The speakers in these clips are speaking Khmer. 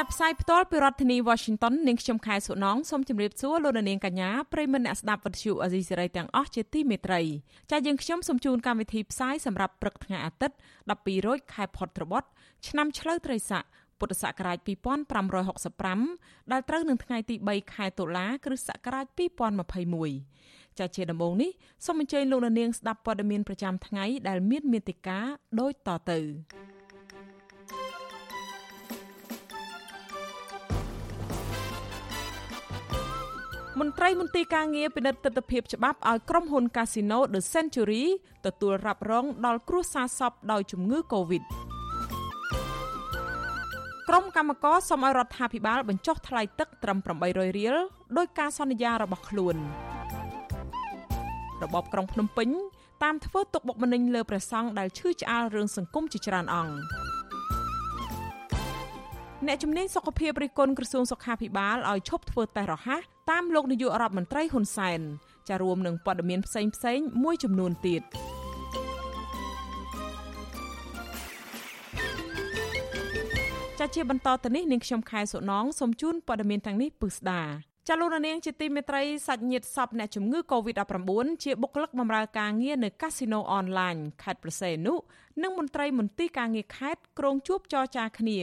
ចាប់ផ្សាយផ្ទាល់ពីរដ្ឋធានី Washington នាងខ្ញុំខែសុណងសូមជម្រាបសួរលោកអ្នកនាងកញ្ញាប្រិយមិត្តអ្នកស្ដាប់វិទ្យុអាស៊ីសេរីទាំងអស់ជាទីមេត្រីចា៎យើងខ្ញុំសូមជូនកម្មវិធីផ្សាយសម្រាប់ព្រឹកថ្ងៃអាទិត្យ12រោចខែផុតត្របុត្រឆ្នាំឆ្លូវត្រីស័កពុទ្ធសករាជ2565ដែលត្រូវនឹងថ្ងៃទី3ខែតុលា គ្រិស្តសករាជ2021ចាជាដំបូងនេះសូមអញ្ជើញលោកនាងស្ដាប់ព័ត៌មានប្រចាំថ្ងៃដែលមានមេតិការដូចតទៅ មន្ត្រីមន្ទីរការងារពិនិត្យទស្សនវិជ្ជាច្បាប់ឲ្យក្រុមហ៊ុន Casino The Century ទទួលរ៉ាប់រងដល់គ្រោះសារសពដោយជំងឺ Covid ក្រុមកម្មការសូមឲ្យរដ្ឋាភិបាលបញ្ចុះថ្លៃទឹកត្រឹម800រៀលដោយការសន្យារបស់ខ្លួនរបបក្រុងភ្នំពេញតាមធ្វើទុកបុកម្នេញលើព្រះសង្ឃដែលឈឺឆ្អាលរឿងសង្គមជាច្រើនអង្គ អ្នកជំនាញសុខភាពរិះគន់ក្រសួងសុខាភិបាលឲ្យឈប់ធ្វើតេស្តរហ័សតាមលោកនាយករដ្ឋមន្ត្រីហ៊ុនសែនចារួមនឹងព័ត៌មានផ្សេងផ្សេងមួយចំនួនទៀតចាជាបន្តទៅនេះនាងខ្ញុំខែសុណងសូមជូនព័ត៌មានទាំងនេះពឹស្ដា ចាលោកនាងជាទីមេត្រីសាច់ញាតិសពអ្នកជំងឺ Covid-19 ជាបុគ្គលិកបម្រើការងារនៅកាស៊ីណូអនឡាញខេត្តប្រសេនុនិងមន្ត្រីមន្ទីរការងារខេត្តក្រុងជួបចរចាគ្នា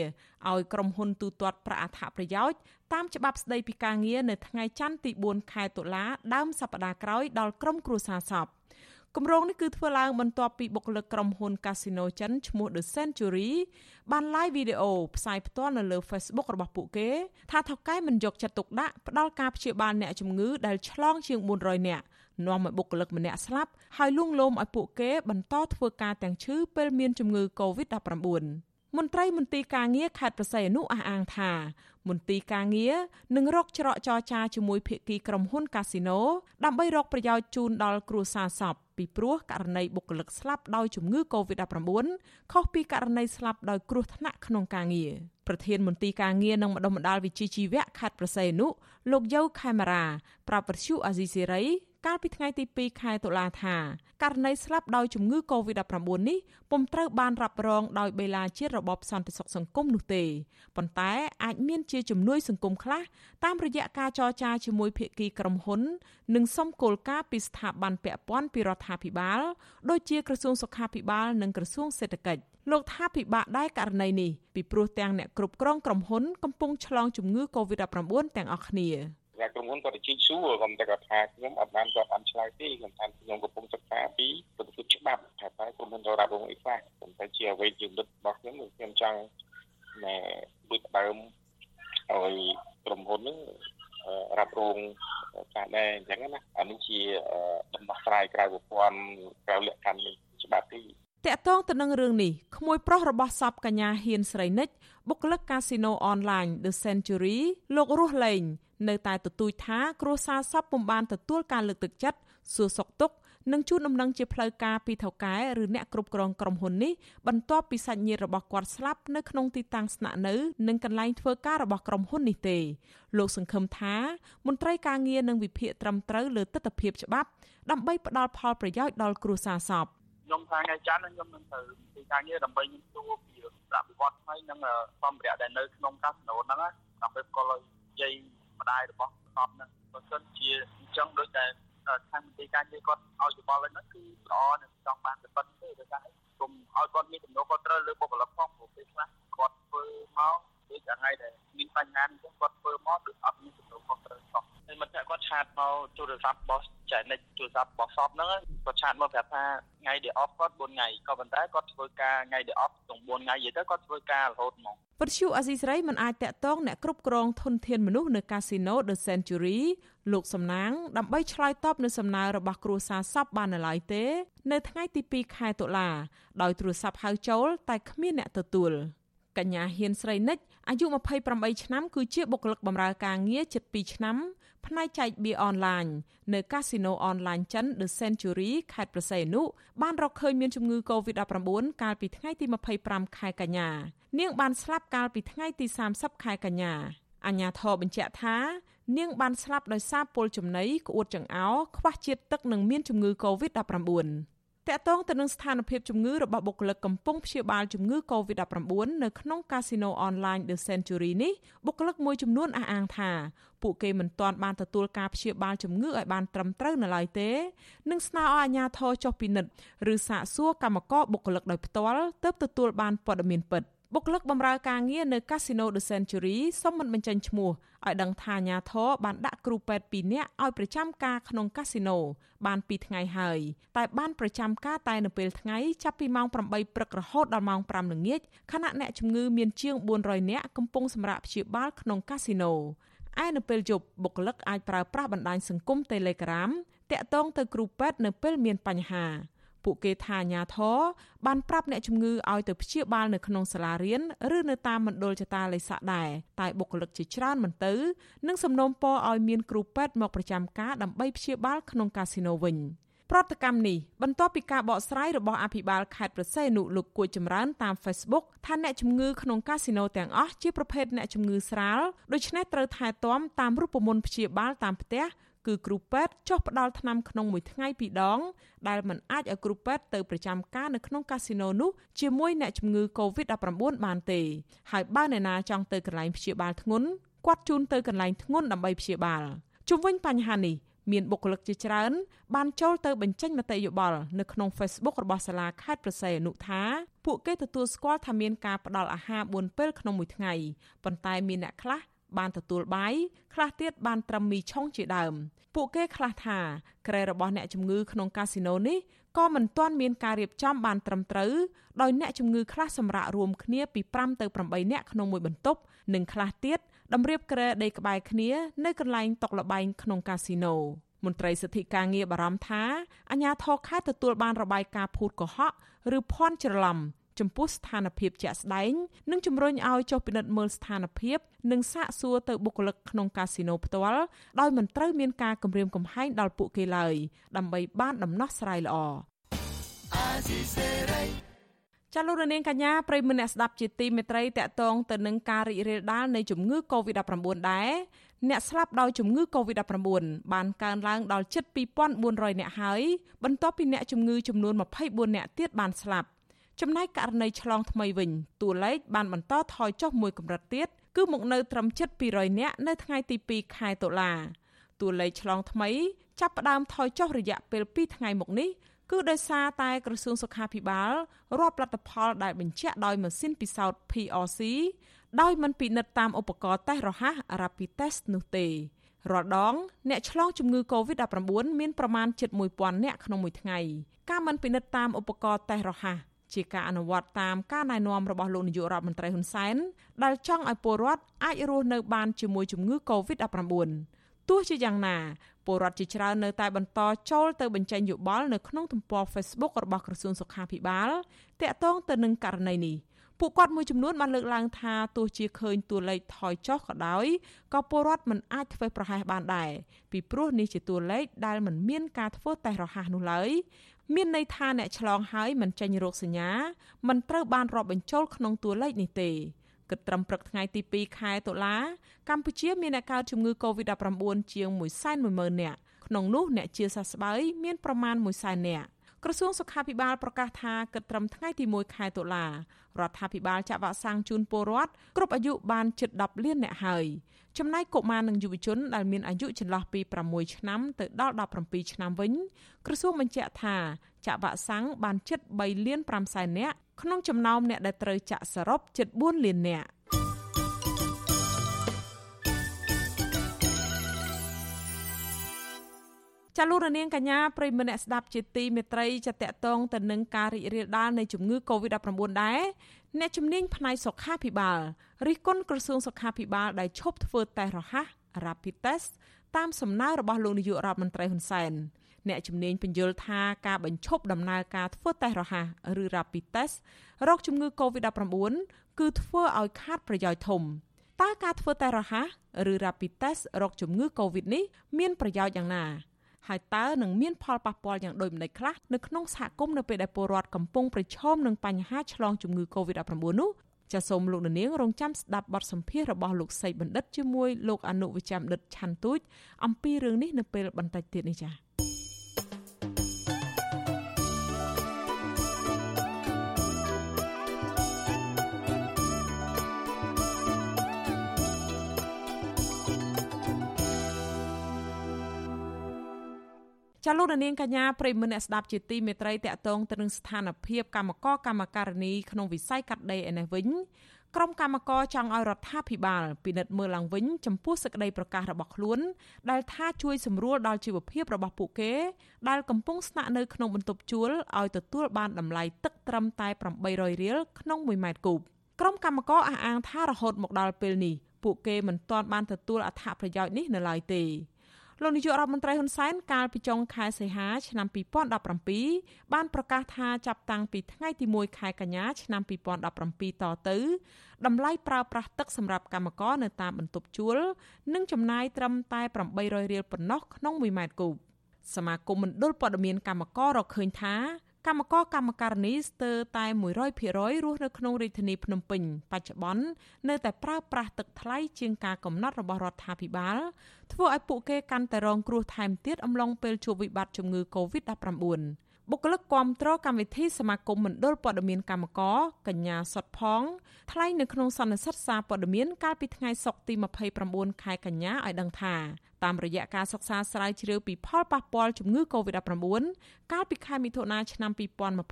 ឲ្យក្រុមហ៊ុនទូទាត់ប្រាក់អត្ថប្រយោជន៍តាមច្បាប់ស្តីពីការងារនៅថ្ងៃច័ន្ទទី4ខែតុលាដើមសប្តាហ៍ក្រោយដល់ក្រុមគ្រួសារសព គម្រោងនេះគឺធ្វើឡើងបន្ទាប់ពីបុគ្គលិកក្រុមហ៊ុន Casino ចិនឈ្មោះ The Century បាន live វីដេអូផ្សាយផ្ទាល់នៅលើ Facebook របស់ពួកគេ ថាថៅកែមិនយកចិត្តទុកដាក់ផ្ដល់ការព្យាបាលអ្នកជំងឺដែលឆ្លងជាង400នាក់នាំឲ្យបុគ្គលិកម្នាក់ស្លាប់ហើយលួងលោមឲ្យពួកគេបន្តធ្វើការទាំងឈឺពេលមានជំងឺ Covid-19 មន្ត្រីមន្ទីរការងារខេត្តប្រស័យអនុអះអាងថាមន្ទីរការងារនឹងរកច្រកចរចាជាមួយភាគីក្រុមហ៊ុនកាស៊ីណូដើម្បីរកប្រយោជន៍ជូនដល់គ្រួសារសព ពីព្រោះករណីបុគ្គលិកស្លាប់ដោយជំងឺ Covid-19 ខុសពីករណីស្លាប់ដោយគ្រោះថ្នាក់ក្នុងការងារប្រធានមន្ទីរការងារនិងម្ដុំម្ដាលវិជ្ជាជីវៈខេត្តប្រស័យអនុលោកយៅខេមរាប្រាប់វិទ្យុអាស៊ីសេរី កាលពីថ្ងៃទី2ខែតុលាថាករណីស្លាប់ដោយជំងឺ Covid-19 នេះពុំត្រូវបានរ៉ាប់រងដោយបេឡាជាតិរបបសន្តិសុខសង្គមនោះទេប៉ុន្តែអាចមានជាជំនួយសង្គមខ្លះតាមរយៈការចរចាជាមួយភាគីក្រុមហ៊ុន និងសុំគោលការណ៍ពីស្ថាប័នពាក់ព័ន្ធពីរដ្ឋាភិបាលដូចជាក្រសួងសុខាភិបាលនិងក្រសួងសេដ្ឋកិច្ចលោកថាពិបាកដែរករណីនេះពីព្រោះទាំងអ្នកគ្រប់គ្រងក្រុមហ៊ុនកំពុងឆ្លងជំងឺ Covid-19 ទាំងអស់គ្នា តែក្រុមហ៊ុនគាត់ទៅជីកសួរខ្ញុំតែគាត់ថាខ្ញុំអត់បានគាត់បានឆ្លើយទេខ្ញុំថាខ្ញុំកំពុងសិក្សាពីប្រតិទច្បាប់ថាតើក្រុមហ៊ុនត្រូវរ៉ាប់រងអីខ្លះប៉ុន្តែជាអ្វីជាលិទ្ធរបស់ខ្ញុំគឺខ្ញុំចង់ណែដូចដើមឲ្យក្រុមហ៊ុនហ្នឹងរ៉ាប់រងការដែរអញ្ចឹងណាអានេះជាដំណោះស្រាយក្រៅប្រព័ន្ធក្រៅលក្ខខណ្ឌច្បាប់ទីតកតងទៅនឹងរឿងនេះក្មួយប្រុសរបស់សពកញ្ញាហ៊ានស្រីនិចបុគ្គលិកកាស៊ីណូអនឡាញ The Century លោករស់លេង នៅតែទទូចថាគ្រួសារសពពុំបានទទួលការលើកទឹកចិត្តសួរសុខទុក្ខនិងជូនដំណឹងជាផ្លូវការពីថៅកែឬអ្នកគ្រប់គ្រងក្រុមហ៊ុននេះបន្ទាប់ពីសាច់ញាតិរបស់គាត់ស្លាប់នៅក្នុងទីតាំងស្នាក់នៅនិងកន្លែងធ្វើការរបស់ក្រុមហ៊ុននេះទេលោកសង្ឃឹមថាមន្ត្រីការងារនឹងវិភាគត្រឹមត្រូវលើទស្សនវិជ្ជាច្បាប់ដើម្បីផ្ដល់ផលប្រយោជន៍ដល់គ្រួសារសពខ្ញុំថាថ្ងៃច័ន្ទខ្ញុំនឹងទៅទីការងារដើម្បីខ្ញុំទួពីប្រតិបត្តិថ្មីនិងសម្ភារៈដែលនៅក្នុងកាស៊ីណូហ្នឹងដើម្បីផ្គល់ឲ្យយាយ ម្ដាយរបស់សពហ្នឹងបើសិនជាអញ្ចឹងដូចតែខាងមន្ត្រីការងារគាត់ឲ្យយោបល់ហ្នឹងគឺល្អនឹងចង់បានតែប៉ុណ្្នឹងទេដោយសារគុំឲ្យគាត់មានចំណូលគាត់ត្រូវលើបុគ្គលិកផងព្រោះពេលខ្លះគាត់ធ្វើមកដូច ថ្ងៃដែលមានបញ្ហាអញ្ចឹងគាត់ធ្វើមកដូចអត់មានចំណូលគាត់ត្រូវសោះហើយមិត្តភក្តិគាត់ឆាតមកទូរស័ព្ទរបស់ចែនិចទូរស័ព្ទរបស់សពហ្នឹងគាត់ឆាតមកប្រាប់ថាថ្ងៃដែលអ ফ គាត់4ថ្ងៃក៏ប៉ុន្តែគាត់ធ្វើការថ្ងៃដែលអฟទាំង4ថ្ងៃយីទៅគាត់ធ្វើការរហូតហ្មងវិទ្យុអាស៊ីសេរីមិនអាចតាក់ទងអ្នកគ្រប់គ្រងធនធានមនុស្សនៅកាស៊ីណូ The Century លោកសំណាងដើម្បីឆ្លើយតបនៅសំណើរបស់គ្រួសារសពបាននៅឡើយទេ នៅថ្ងៃទី2ខែតុលាដោយទូរស័ព្ទហៅចូល តែគ្មានអ្នកទទួល កញ្ញាហ៊ានស្រីនិចអាយុ28ឆ្នាំគឺជាបុគ្គលិកបម្រើការងារជិត2ឆ្នាំផ្នែកចែកបៀអនឡាញនៅកាស៊ីណូអនឡាញចិន The Century ខេត្តប្រស័យអនុបានរកឃើញមានជំងឺ Covid-19 កាលពីថ្ងៃទី25ខែកញ្ញានាងបានស្លាប់កាលពីថ្ងៃទី30ខែកញ្ញាអញ្ញាធរបញ្ជាក់ថានាងបានស្លាប់ដោយសារពុលចំណីក្អួតចង្អោរខ្វះជាតិទឹកនិងមានជំងឺ Covid-19 តកតងទៅនឹងស្ថានភាពជំងឺរបស់បុគ្គលិកកំពុងព្យាបាលជំងឺ Covid-19 នៅក្នុងកាស៊ីណូអនឡាញ The Century នេះបុគ្គលិកមួយចំនួនអះអាងថាពួកគេមិនទាន់បានទទួលការព្យាបាលជំងឺឲ្យបានត្រឹមត្រូវនៅឡើយទេនិងស្នើឲ្យអាជ្ញាធរចុះពិនិត្យឬសាកសួរកម្មករបុគ្គលិកដោយផ្ទាល់ទើបទទួលបានព័ត៌មានពិត បុគ្គលិកបម្រើការងារនៅ Casino The Century សុំមិនបញ្ចេញឈ្មោះឲ្យដឹងថាអាញាធរបានដាក់គ្រូពេទ្យ2នាក់ឲ្យប្រចាំការក្នុងកាស៊ីណូបាន2ថ្ងៃហើយតែបានប្រចាំការតែនៅពេលថ្ងៃចាប់ពីម៉ោង8ព្រឹករហូតដល់ម៉ោង5ល្ងាចខណៈអ្នកជំងឺមានជាង400នាក់កំពុងសម្រាកព្យាបាលក្នុងកាស៊ីណូឯនៅពេលយប់បុគ្គលិកអាចប្រើប្រាស់បណ្ដាញសង្គម Telegram តាក់ទងទៅគ្រូពេទ្យនៅពេលមានបញ្ហា ពួកគេថាអាញាធរបានប្រាប់អ្នកជំងឺឲ្យទៅព្យាបាលនៅក្នុងសាលារៀនឬនៅតាមមណ្ឌលចតាល័យស័កដែរតែបុគ្គលិកជាច្រើនមិនទៅនិងសំណូមពរឲ្យមានគ្រូពេទ្យមកប្រចាំការដើម្បីព្យាបាលក្នុងកាស៊ីណូវិញប្រតិកម្មនេះបន្ទាប់ពីការបកស្រាយរបស់អភិបាលខេត្តប្រសេនុលោកគួចចម្រើនតាម Facebook ថាអ្នកជំងឺក្នុងកាស៊ីណូទាំងអស់ជាប្រភេទអ្នកជំងឺស្រាលដូច្នេះត្រូវថែទាំតាមរូបមន្តព្យាបាលតាមផ្ទះ គឺគ្រូពេទ្យចុះផ្ដល់ថ្នាំក្នុងមួយថ្ងៃពីរដង ដែលមិនអាចឲ្យគ្រូពេទ្យទៅប្រចាំការនៅក្នុងកាស៊ីណូនោះជាមួយអ្នកជំងឺ Covid-19 បានទេហើយបើអ្នកណាចង់ទៅកន្លែងព្យាបាលធ្ងន់គាត់ជូនទៅកន្លែងធ្ងន់ដើម្បីព្យាបាលជុំវិញបញ្ហានេះមានបុគ្គលិកជាច្រើនបានចូលទៅបញ្ចេញមតិយោបល់នៅក្នុង Facebook របស់សាលាខេត្តប្រស័យអនុថាពួកគេទទួលស្គាល់ថាមានការផ្ដល់អាហារ4ពេលក្នុងមួយថ្ងៃប៉ុន្តែមានអ្នកខ្លះ បានទទួលបាយខ្លះទៀតបានត្រឹមមីឆុងជាដើម ពួកគេខ្លះថាក្រែរបស់អ្នកជំងឺក្នុងកាស៊ីណូនេះក៏មិនទាន់មានការរៀបចំបានត្រឹមត្រូវដោយអ្នកជំងឺខ្លះសម្រាប់រួមគ្នាពី5ទៅ8នាក់ក្នុងមួយបន្ទប់និងខ្លះទៀតតម្រៀបក្រែដីក្បែរគ្នានៅកន្លែងតុកលបែងក្នុងកាស៊ីណូមន្ត្រីសិទ្ធិការងារបារម្ភថាអាញាធរខេត្តទទួលបានរបាយការណ៍ភូតកុហកឬភ័ន្តច្រឡំ ចំពោះស្ថានភាពជាក់ស្ដែងនិងជំរុញឲ្យចុះពិនិត្យមើលស្ថានភាព និងសាកសួរទៅបុគ្គលិកក្នុងកាស៊ីណូផ្ទាល់ដោយមិនត្រូវមានការគំរាមកំហែងដល់ពួកគេឡើយដើម្បីបានដំណោះស្រាយល្អចលនានាងកញ្ញាប្រិមមអ្នកស្ដាប់ជាទីមេត្រីតកតងទៅនឹងការរីករាលដាលនៃជំងឺ Covid-19 ដែរអ្នកស្លាប់ដោយជំងឺ Covid-19 បានកើនឡើងដល់ជិត2400អ្នកហើយបន្ទាប់ពីអ្នកជំងឺចំនួន24អ្នកទៀតបានស្លាប់ ចំណែកករណីឆ្លងថ្មីវិញតួលេខបានបន្តថយចុះមួយកម្រិតទៀតគឺមកនៅត្រឹមជិត200នាក់នៅថ្ងៃទី2ខែតុលាតួលេខឆ្លងថ្មីចាប់ផ្ដើមថយចុះរយៈពេល2ថ្ងៃមកនេះគឺដោយសារតែក្រសួងសុខាភិបាលរាប់លទ្ធផលដែលបញ្ជាក់ដោយម៉ាស៊ីនពិសោធន៍ PRC ដោយមិនពិនិត្យតាមឧបករណ៍តេស្តរហ័ស Rapid Test នោះទេរាល់ដងអ្នកឆ្លងជំងឺ Covid-19 មានប្រមាណជិត1000នាក់ក្នុងមួយថ្ងៃការមិនពិនិត្យតាមឧបករណ៍តេស្តរហ័ស ជាការអនុវត្តតាមការណែនាំរបស់លោកនាយករដ្ឋមន្ត្រីហ៊ុនសែនដែលចង់ឲ្យពលរដ្ឋអាចរស់នៅបានជាមួយជំងឺ Covid-19 ទោះជាយ៉ាងណាពលរដ្ឋជាច្រើននៅតែបន្តចូលទៅបញ្ចេញយោបល់នៅក្នុងទំព័រ Facebook របស់ក្រសួងសុខាភិបាលតាក់ទងទៅនឹងករណីនេះពួកគាត់មួយចំនួនបានលើកឡើងថាទោះជាឃើញតួលេខថយចុះក៏ដោយក៏ពលរដ្ឋមិនអាចធ្វេសប្រហែសបានដែរពីព្រោះនេះជាតួលេខដែលមិនមានការធ្វើតេស្តរហ័សនោះឡើយ មានន័យថាអ្នកឆ្លងហើយមិនចេញរោគសញ្ញាមិនត្រូវបានរាប់បញ្ចូលក្នុងតួលេខនេះទេគិតត្រឹមព្រឹកថ្ងៃទី2ខែតុលា កម្ពុជាមានអ្នកកើតជំងឺ Covid-19 ជាង110,000នាក់ក្នុងនោះអ្នកជាសះស្បើយមានប្រមាណ100,000នាក់ ក្រសួងសុខាភិបាលប្រកាសថាគិតត្រឹមថ្ងៃទី1ខែតុលារដ្ឋាភិបាលចាក់វ៉ាក់សាំងជូនពលរដ្ឋគ្រប់អាយុបានជិត10លានអ្នកហើយចំណែកកុមារនិងយុវជនដែលមានអាយុចន្លោះពី6ឆ្នាំទៅដល់17ឆ្នាំវិញ ក្រសួងបញ្ជាក់ថាចាក់វ៉ាក់សាំងបានជិត3លាន5សែននាក់ក្នុងចំណោមអ្នកដែលត្រូវចាក់សរុបជិត4លាននាក់ ចាលោករនាងកញ្ញាប្រិមម្នាក់ស្ដាប់ជាទីមេត្រីចតតងទៅនឹងការរីករាលដាលនៃជំងឺ Covid-19 ដែរអ្នកជំនាញផ្នែកសុខាភិបាលរិះគន់ក្រសួងសុខាភិបាលដែលឈប់ធ្វើតេស្តរហ័ស Rapid Test តាមសំណើរបស់លោកនាយករដ្ឋមន្ត្រីហ៊ុនសែនអ្នកជំនាញបញ្យល់ថាការបញ្ឈប់ដំណើរការធ្វើតេស្តរហ័សឬ Rapid Test រោគជំងឺ Covid-19 គឺធ្វើឲ្យខាតប្រយោជន៍ធំតើការធ្វើតេស្តរហ័សឬ Rapid Test រកជំងឺ Covid នេះមានប្រយោជន៍យ៉ាងណា ហើយតើនឹងមានផលប៉ះពាល់យ៉ាងដូចម្តេចខ្លះនៅក្នុងសហគមន៍នៅពេលដែលពលរដ្ឋកំពុងប្រឈមនឹងបញ្ហាឆ្លងជំងឺ Covid-19 នោះចាសសូមលោកនាងរងចាំស្ដាប់បទសម្ភាសន៍របស់លោកសីបណ្ឌិតជាមួយលោកអនុវិជ្ជបណ្ឌិតឆាន់ទូចអំពីរឿងនេះនៅពេលបន្តិចទៀតនេះចា៎ ចាលោកនាងកញ្ញាប្រិមមអ្នកស្ដាប់ជាទីមេត្រីតកតងទៅនឹងស្ថានភាពកម្មករកម្មការនីក្នុងវិស័យកាត់ដេរឯនេះវិញក្រុមកម្មករចង់ឲ្យរដ្ឋាភិបាលពិនិត្យមើលឡើងវិញចំពោះសេចក្តីប្រកាសរបស់ខ្លួន ដែលថាជួយសម្រួលដល់ជីវភាពរបស់ពួកគេដែលកំពុងស្នាក់នៅក្នុងបន្ទប់ជួលឲ្យទទួលបានតម្លៃទឹកត្រឹមតែ800រៀលក្នុង1ម៉ែត្រគូបក្រុមកម្មករអះអាងថារហូតមកដល់ពេលនេះពួកគេមិនទាន់បានទទួលអត្ថប្រយោជន៍នេះនៅឡើយទេ លោកនាយករដ្ឋមន្ត្រីហ៊ុនសែនកាលពីចុងខែសីហាឆ្នាំ2017បានប្រកាសថាចាប់តាំងពីថ្ងៃទី1ខែកញ្ញាឆ្នាំ2017តទៅតម្លៃប្រើប្រាស់ទឹកសម្រាប់កម្មករនៅតាមបន្ទប់ជួលនឹងចំណាយត្រឹមតែ800រៀលប៉ុណ្ណោះក្នុង1ម៉ែត្រគូបសមាគមមណ្ឌលព័ត៌មានកម្មកររកឃើញថា កម្មករកម្មការនីស្ទើរតែ100%រស់នៅក្នុងរាជធានីភ្នំពេញបច្ចុប្បន្ននៅតែប្រើប្រាស់ទឹកថ្លៃជាងការកំណត់របស់រដ្ឋាភិបាលធ្វើឲ្យពួកគេកាន់តែរងគ្រោះថែមទៀតអំឡុងពេលជួបវិបត្តិជំងឺ Covid-19 បុគ្គលិកគាំទ្រកម្មវិធីសមាគមមណ្ឌលព័ត៌មានកម្មករកញ្ញាសុតផងថ្លែងនៅក្នុងសន្និសីទសារព័ត៌មានកាលពីថ្ងៃសុក្រទី29ខែកញ្ញាឲ្យដឹងថាតាមរយៈការសិក្សាស្រាវជ្រាវពីផលប៉ះពាល់ជំងឺ Covid-19 កាលពីខែមិថុនាឆ្នាំ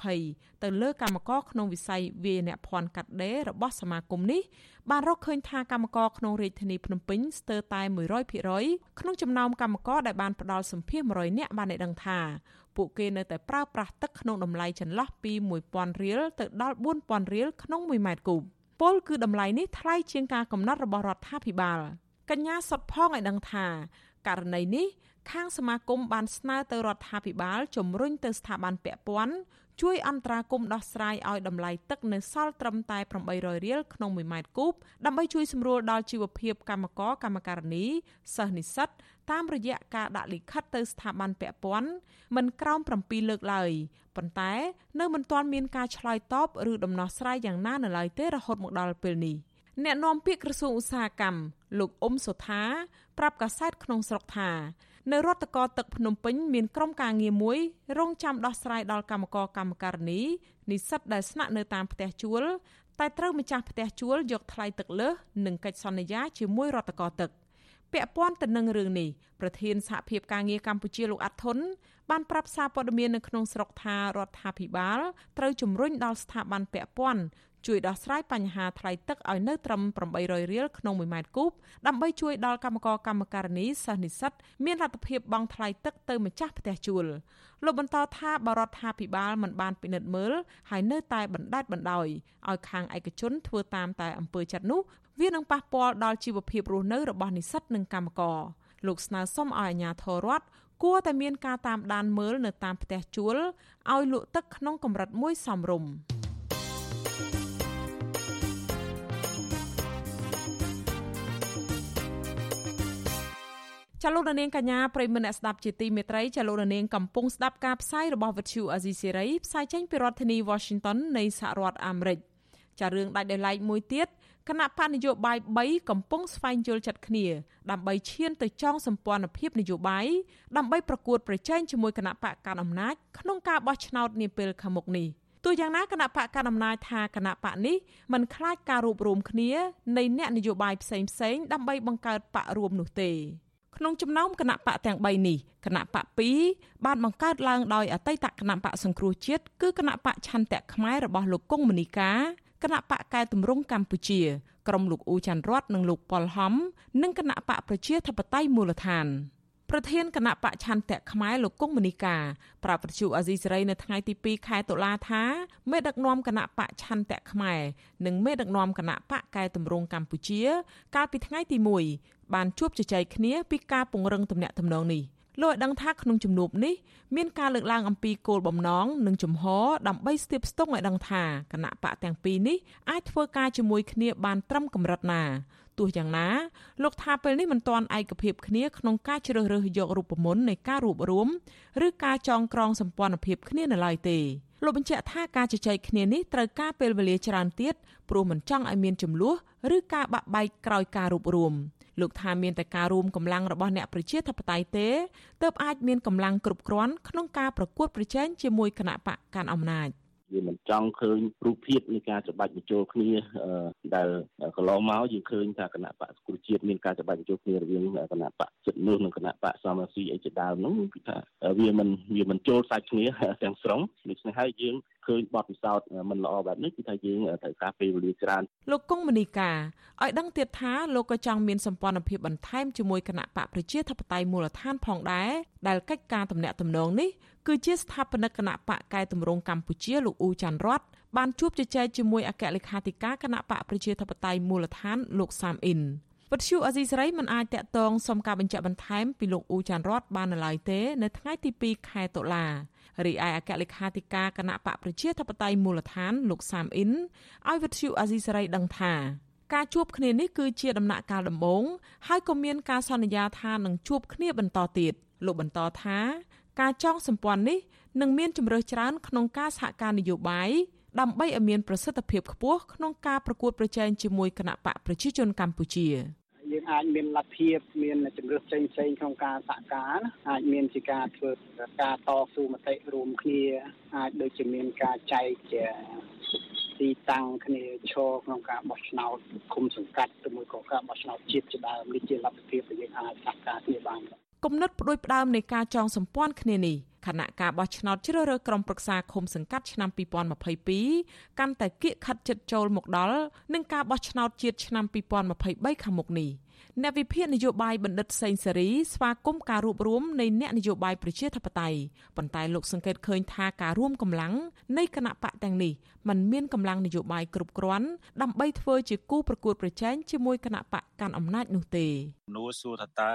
2020ទៅលើកម្មករក្នុងវិស័យវាយនភ័ណ្ឌកាត់ដេររបស់សមាគមនេះបានរកឃើញថាកម្មករក្នុងរាជធានីភ្នំពេញស្ទើរតែ100%ក្នុងចំណោមកម្មករដែលបានផ្ដល់សម្ភារ100នាក់បានឲ្យដឹងថា ពួកគេនៅតែប្រើប្រាស់ទឹកក្នុងតម្លៃចន្លោះពី1000រៀលទៅដល់4000រៀលក្នុង1ម៉ែត្រគូបពលគឺតម្លៃនេះថ្លៃជាងការកំណត់របស់រដ្ឋាភិបាលកញ្ញាសុតផងឲ្យដឹងថាករណីនេះខាងសមាគមបានស្នើទៅរដ្ឋាភិបាលជំរុញទៅស្ថាប័នពាក់ព័ន្ធ ជួយអន្តរាគមន៍ដោះស្រាយឲ្យតម្លៃទឹកនៅសល់ត្រឹមតែ800រៀលក្នុង1ម៉ែត្រគូបដើម្បីជួយសម្រួលដល់ជីវភាពកម្មករកម្មការនីសិស្សនិស្សិតតាមរយៈការដាក់លិខិតទៅស្ថាប័នពាក់ព័ន្ធមិនក្រោម7លើកឡើយប៉ុន្តែនៅមិនទាន់មានការឆ្លើយតបឬដំណោះស្រាយយ៉ាងណានៅឡើយទេរហូតមកដល់ពេលនេះអ្នកនាំពាក្យក្រសួងឧស្សាហកម្មលោកអ៊ុំសុថាប្រាប់កាសែតក្នុងស្រុកថា នៅរដ្ឋកោទឹកភ្នំពេញមានក្រុមការងារមួយរងចាំដោះស្រាយដល់កម្មករកម្មការនីនិស្សិតដែលស្នាក់នៅតាមផ្ទះជួលតែត្រូវម្ចាស់ផ្ទះជួលយកថ្លៃទឹកលើសនិងកិច្ចសន្យាជាមួយរដ្ឋកោទឹកពាក់ព័ន្ធទៅនឹងរឿងនេះប្រធានសហភាពការងារកម្ពុជាលោកអាត់ធុនបានប្រាប់សារព័ត៌មាននៅក្នុងស្រុកថារដ្ឋាភិបាលត្រូវជំរុញដល់ស្ថាប័នពាក់ព័ន្ធ ជួយដោះស្រាយបញ្ហាថ្លៃទឹកឲ្យនៅត្រឹម800រៀលក្នុង1ម៉ែត្រគូបដើម្បីជួយដល់កម្មករកម្មការនីសិស្សនិស្សិតមានលទ្ធភាពបង់ថ្លៃទឹកទៅម្ចាស់ផ្ទះជួលលោកបន្តថាបរដ្ឋាភិបាលមិនបានពិនិត្យមើលហើយនៅតែបណ្តែតបណ្តោយឲ្យខាងឯកជនធ្វើតាមតែអំពើចិត្តនោះវានឹងប៉ះពាល់ដល់ជីវភាពរស់នៅរបស់និស្សិតនិងកម្មករលោកស្នើសុំឲ្យអាជ្ញាធររដ្ឋគួរតែមានការតាមដានមើលនៅតាមផ្ទះជួលឲ្យលក់ទឹកក្នុងកម្រិតមួយសមរម្យ ចលនានាងកញ្ញាប្រិមមអ្នកស្ដាប់ជាទីមេត្រីចលនានាងកំពុងស្ដាប់ការផ្សាយរបស់វិទ្យុអាស៊ីសេរីផ្សាយចេញពីរដ្ឋធានី Washington នៃសហរដ្ឋអាមេរិកចារឿងដាច់ដោយឡែកមួយទៀតគណៈបកនយោបាយ3កំពុងស្វែងយល់ចិត្តគ្នា ដើម្បីឈានទៅចងសម្ព័ន្ធភាពនយោបាយដើម្បីប្រកួតប្រជែងជាមួយគណៈបកកណ្ដាលអំណាចក្នុងការបោះឆ្នោតនាពេលខាងមុខនេះទោះយ៉ាងណាគណៈបកកណ្ដាលអំណាចថាគណៈបកនេះមិនខ្លាចការរួបរวมគ្នានៃអ្នកនយោបាយផ្សេងផ្សេងដើម្បីបង្កើតបករួមនោះទេ ក្នុងចំណោមគណៈបកទាំង3នេះគណៈបក2បានបង្កើតឡើងដោយអតីតគណៈបកសង្គ្រោះជាតិគឺគណៈបកឆន្ទៈខ្មែររបស់លោកកុងមនីកាគណៈបកកែតម្រង់កម្ពុជាក្រុមលោកអ៊ូច័ន្ទរតនិងលោកប៉ុលហំនិងគណៈបកប្រជាធិបតេយ្យមូលដ្ឋានប្រធានគណៈបកឆន្ទៈខ្មែរលោកគង់មនីកាប្រាប់វិទ្យុអាស៊ីសេរីនៅថ្ងៃទី2ខែតុលាថាមេដឹកនាំគណៈបកឆន្ទៈខ្មែរនិងមេដឹកនាំគណៈបកកែតម្រង់កម្ពុជា កាលពីថ្ងៃទី1 បានជួបជជែកគ្នាពីការពង្រឹងទំនាក់ទំនងនេះលោកឲ្យដឹងថាក្នុងជំនួបនេះមានការលើកឡើងអំពីគោលបំណងនិងជំហរដើម្បីស្ទាបស្ទង់ឲ្យដឹងថាគណៈបកទាំងពីរនេះអាចធ្វើការជាមួយគ្នាបានត្រឹមកម្រិតណាទោះយ៉ាងណាលោកថាពេលនេះមិនទាន់ឯកភាពគ្នាក្នុងការជ្រើសរើសយករូបមន្តនៃការរួបរួមឬការចងក្រងសម្ព័ន្ធភាពគ្នានៅឡើយទេលោកបញ្ជាក់ថាការជជែកគ្នានេះត្រូវការពេលវេលាច្រើនទៀតព្រោះមិនចង់ឲ្យមានចំនួនឬការបាក់បែកក្រោយការរួបរวม លោកថាមានតែការរួមកម្លាំងរបស់អ្នកប្រជាធិបតេយ្យទេទើបអាចមានកម្លាំងគ្រប់គ្រាន់ក្នុងការប្រកួតប្រជែងជាមួយគណៈបកកាន់អំណាចយើងមិនចង់ឃើញរូបភាពនៃការច្បាច់បញ្ចូលគ្នាដែលកន្លងមកយើងឃើញថាគណៈបកសង្គ្រោះជាតិមានការច្បាច់បញ្ចូលគ្នារវាងគណៈបកចិត្តនោះនិងគណៈបកសមរស៊ីអីជាដើមនោះគឺថាវាមិនវាមិនចូលសាច់គ្នាទាំងស្រុងដូច្នេះហើយយើងឃើញបទពិសោធន៍មិនល្អបែបនេះគឺថាយើងត្រូវការពេលវេលាច្រើនលោកគង់មនីកាឲ្យដឹងទៀតថាលោកក៏ចង់មានសម្ព័ន្ធភាពបន្ថែមជាមួយគណៈបកប្រជាធិបតេយ្យមូលដ្ឋានផងដែរដែលកិច្ចការទំនាក់ទំនងនេះគឺជាស្ថាបនិកគណៈបកកែតម្រង់កម្ពុជាលោកអ៊ូចាន់រតបានជួបជជែកជាមួយអគ្គលេខាធិការគណៈបកប្រជាធិបតេយ្យមូលដ្ឋានលោកសាមអ៊ីន វត្តឈូអេស៊ីសរ៉ៃមិនអាចតាក់ទងសុំការបញ្ជាក់បន្ថែមពីលោកអ៊ូចាន់រតបាននៅឡើយទេ នៅថ្ងៃទី2ខែតុលារីឯអគ្គលេខាធិការគណៈបកប្រជាធិបតេយ្យមូលដ្ឋានលោកសាមអ៊ីនឲ្យវិទ្យុអាស៊ីសេរីដឹងថាការជួបគ្នានេះគឺជាដំណាក់កាលដំបូងហើយក៏មានការសន្យាថានឹងជួបគ្នាបន្តទៀតលោកបន្តថាការចងសម្ព័ន្ធនេះនឹងមានជំរើសច្រើនក្នុងការសហការនយោបាយដើម្បីឲ្យមានប្រសិទ្ធភាពខ្ពស់ក្នុងការប្រកួតប្រជែងជាមួយគណៈបកប្រជាជនកម្ពុជា យើងអាចមានលទ្ធភាពមានជំរឿសផ្សេងផ្សេងក្នុងការសហការណាអាចមានជាការធ្វើការតស៊ូមតិរួមគ្នាអាចដូចជាមានការចែកជាទីតាំងគ្នាឈរក្នុងការបោះឆ្នោតគុំសង្កាត់ទៅមួយក៏ការបោះឆ្នោតជាតិជាដើមនេះជាលទ្ធភាពដែលយើងអាចសហការគ្នាបានគំនិតផ្ដួចផ្ដើមនៃការចងសម្ព័ន្ធគ្នានេះគណៈការបោះឆ្នោតជ្រើសរើសក្រុមប្រឹក្សាឃុំសង្កាត់ឆ្នាំ2022កាន់តែគៀកខិតជិតចូលមកដល់នឹងការបោះឆ្នោតជាតិឆ្នាំ2023ខាងមុខនេះ។ អ្នកវិភាគនយោបាយបណ្ឌិតសេងសេរីស្វាគមន៍ការរួបរួមនៃអ្នកនយោបាយប្រជាធិបតេយ្យប៉ុន្តែលោកសង្កេតឃើញថាការរួមកម្លាំងនៃគណៈបកទាំងនេះมันមានកម្លាំងនយោបាយគ្រប់គ្រាន់ដើម្បីធ្វើជាគូប្រកួតប្រជែងជាមួយគណៈបកកាន់អំណាចនោះទេមនួលសួរថាតើ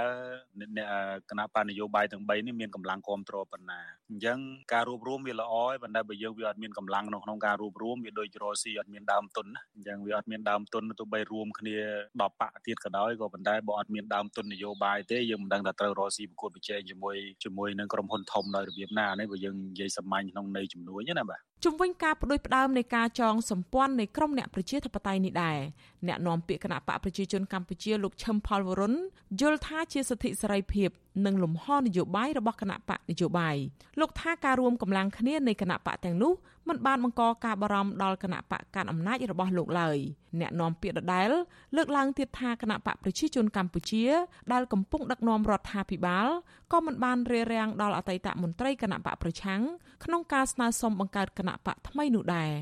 គណៈបកនយោបាយទាំង3នេះមានកម្លាំងគ្រប់គ្រងប៉ុណ្ណាអញ្ចឹងការរួបរួមវាល្អហើយប៉ុន្តែបើយើងវាអត់មានកម្លាំងនៅក្នុងការរួបរួមវាដូចរស៊ីអត់មានដើមទុនណាអញ្ចឹងវាអត់មានដើមទុនទោះបីរួមគ្នា10បកទៀតក៏ដោយក៏ប៉ុន្តែបើអត់មានដើមទុននយោបាយទេយើងមិនដឹងថាត្រូវរកស៊ីប្រកួតប្រជែងជាមួយជាមួយនឹងក្រុមហ៊ុនធំដោយរបៀបណានេះបើយើងនិយាយសាមញ្ញក្នុងន័យជំនួយណាបាទជំវិញការបដិផ្ដើមនៃការចងសម្ព័ន្ធនៃក្រមអ្នកប្រជាធិបតេយ្យនេះដែរអ្នកនាំពាក្យគណៈបកប្រជាជនកម្ពុជាលោកឈឹមផលវរុនយល់ថាជាសិទ្ធិសេរីភាពនិងលំហនយោបាយរបស់គណៈបកនយោបាយលោកថាការរួមកម្លាំងគ្នានៃគណៈបកទាំងនោះមិនបានបង្កការបារម្ភដល់គណៈបកកាន់អំណាចរបស់លោកឡើយអ្នកនាំពាក្យដដែលលើកឡើងទៀតថាគណៈបកប្រជាជនកម្ពុជាដែលកំពុងដឹកនាំរដ្ឋាភិបាលក៏មិនបានរារាំងដល់អតីតមន្ត្រីគណៈបកប្រឆាំងក្នុងការស្នើសុំបង្កើតគណៈបកថ្មីនោះដែរ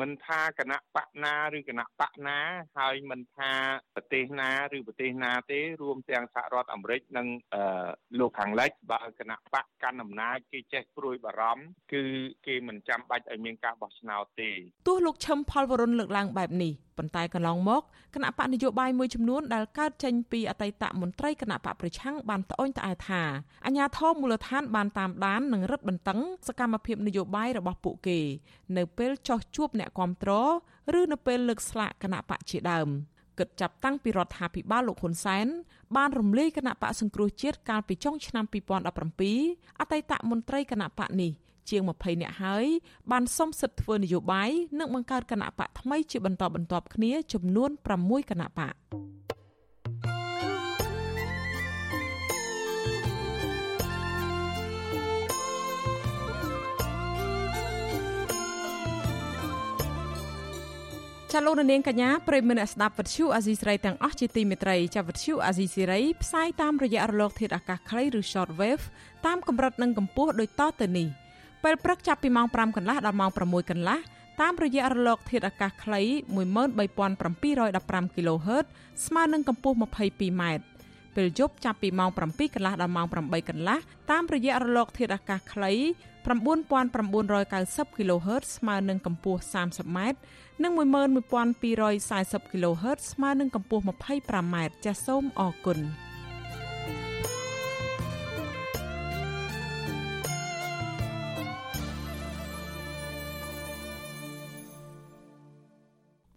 មិនថាគណៈបកណាឬគណៈបកណាហើយមិនថាប្រទេសណាឬប្រទេសណាទេរួមទាំងសហរដ្ឋអាមេរិកនិងលោកខាងលិចបើគណៈបកកាន់អំណាចគេចេះព្រួយបារម្ភគឺគេមិនចាំបាច់ឲ្យមានការបោះឆ្នោតទេទោះលោកឈឹមផលវរុនលើកឡើងបែបនេះ ប៉ុន្តែកន្លងមកគណៈបកនយោបាយមួយចំនួនដែលកើតចេញពីអតីតមន្ត្រីគណៈបកប្រឆាំងបានត្អូញត្អែថាអាញាធរមូលដ្ឋានបានតាមដាននិងរឹតបន្តឹងសកម្មភាពនយោបាយរបស់ពួកគេ នៅពេលចោះជួបអ្នកគាំទ្រឬនៅពេលលើកស្លាកគណៈបកជាដើមគិតចាប់តាំងពីរដ្ឋាភិបាលលោកហ៊ុនសែនបានរំលាយគណៈបកសង្គ្រោះជាតិកាលពីចុងឆ្នាំ2017អតីតមន្ត្រីគណៈបកនេះ ជាង20នាក់ហើយបានសុំសិទ្ធិធ្វើនយោបាយនិងបង្កើតគណៈបកថ្មីជាបន្តបន្ទាប់គ្នាចំនួន6គណៈបកចាលោកនាងកញ្ញាប្រិយមិត្តអ្នកស្ដាប់វិទ្យុអាស៊ីសេរីទាំងអស់ជាទីមេត្រីចាវិទ្យុអាស៊ីសេរីផ្សាយតាមរយៈរលកធាតុអាកាសខ្លីឬ short wave តាមកម្រិតនិងកម្ពស់ដូចតទៅនេះ ពេលព្រឹកចាប់ពីម៉ោង5កន្លះដល់ម៉ោង6កន្លះតាមរយៈរលកធាតុអាកាសខ្លី13715 kHz ស្មើនឹងកម្ពស់ 22m ពេលយប់ចាប់ពីម៉ោង7កន្លះដល់ម៉ោង8កន្លះតាមរយៈរលកធាតុអាកាសខ្លី9990 kHz ស្មើនឹងកម្ពស់ 30m និង11240 kHz ស្មើនឹងកម្ពស់ 25m ចាសសូមអរគុណ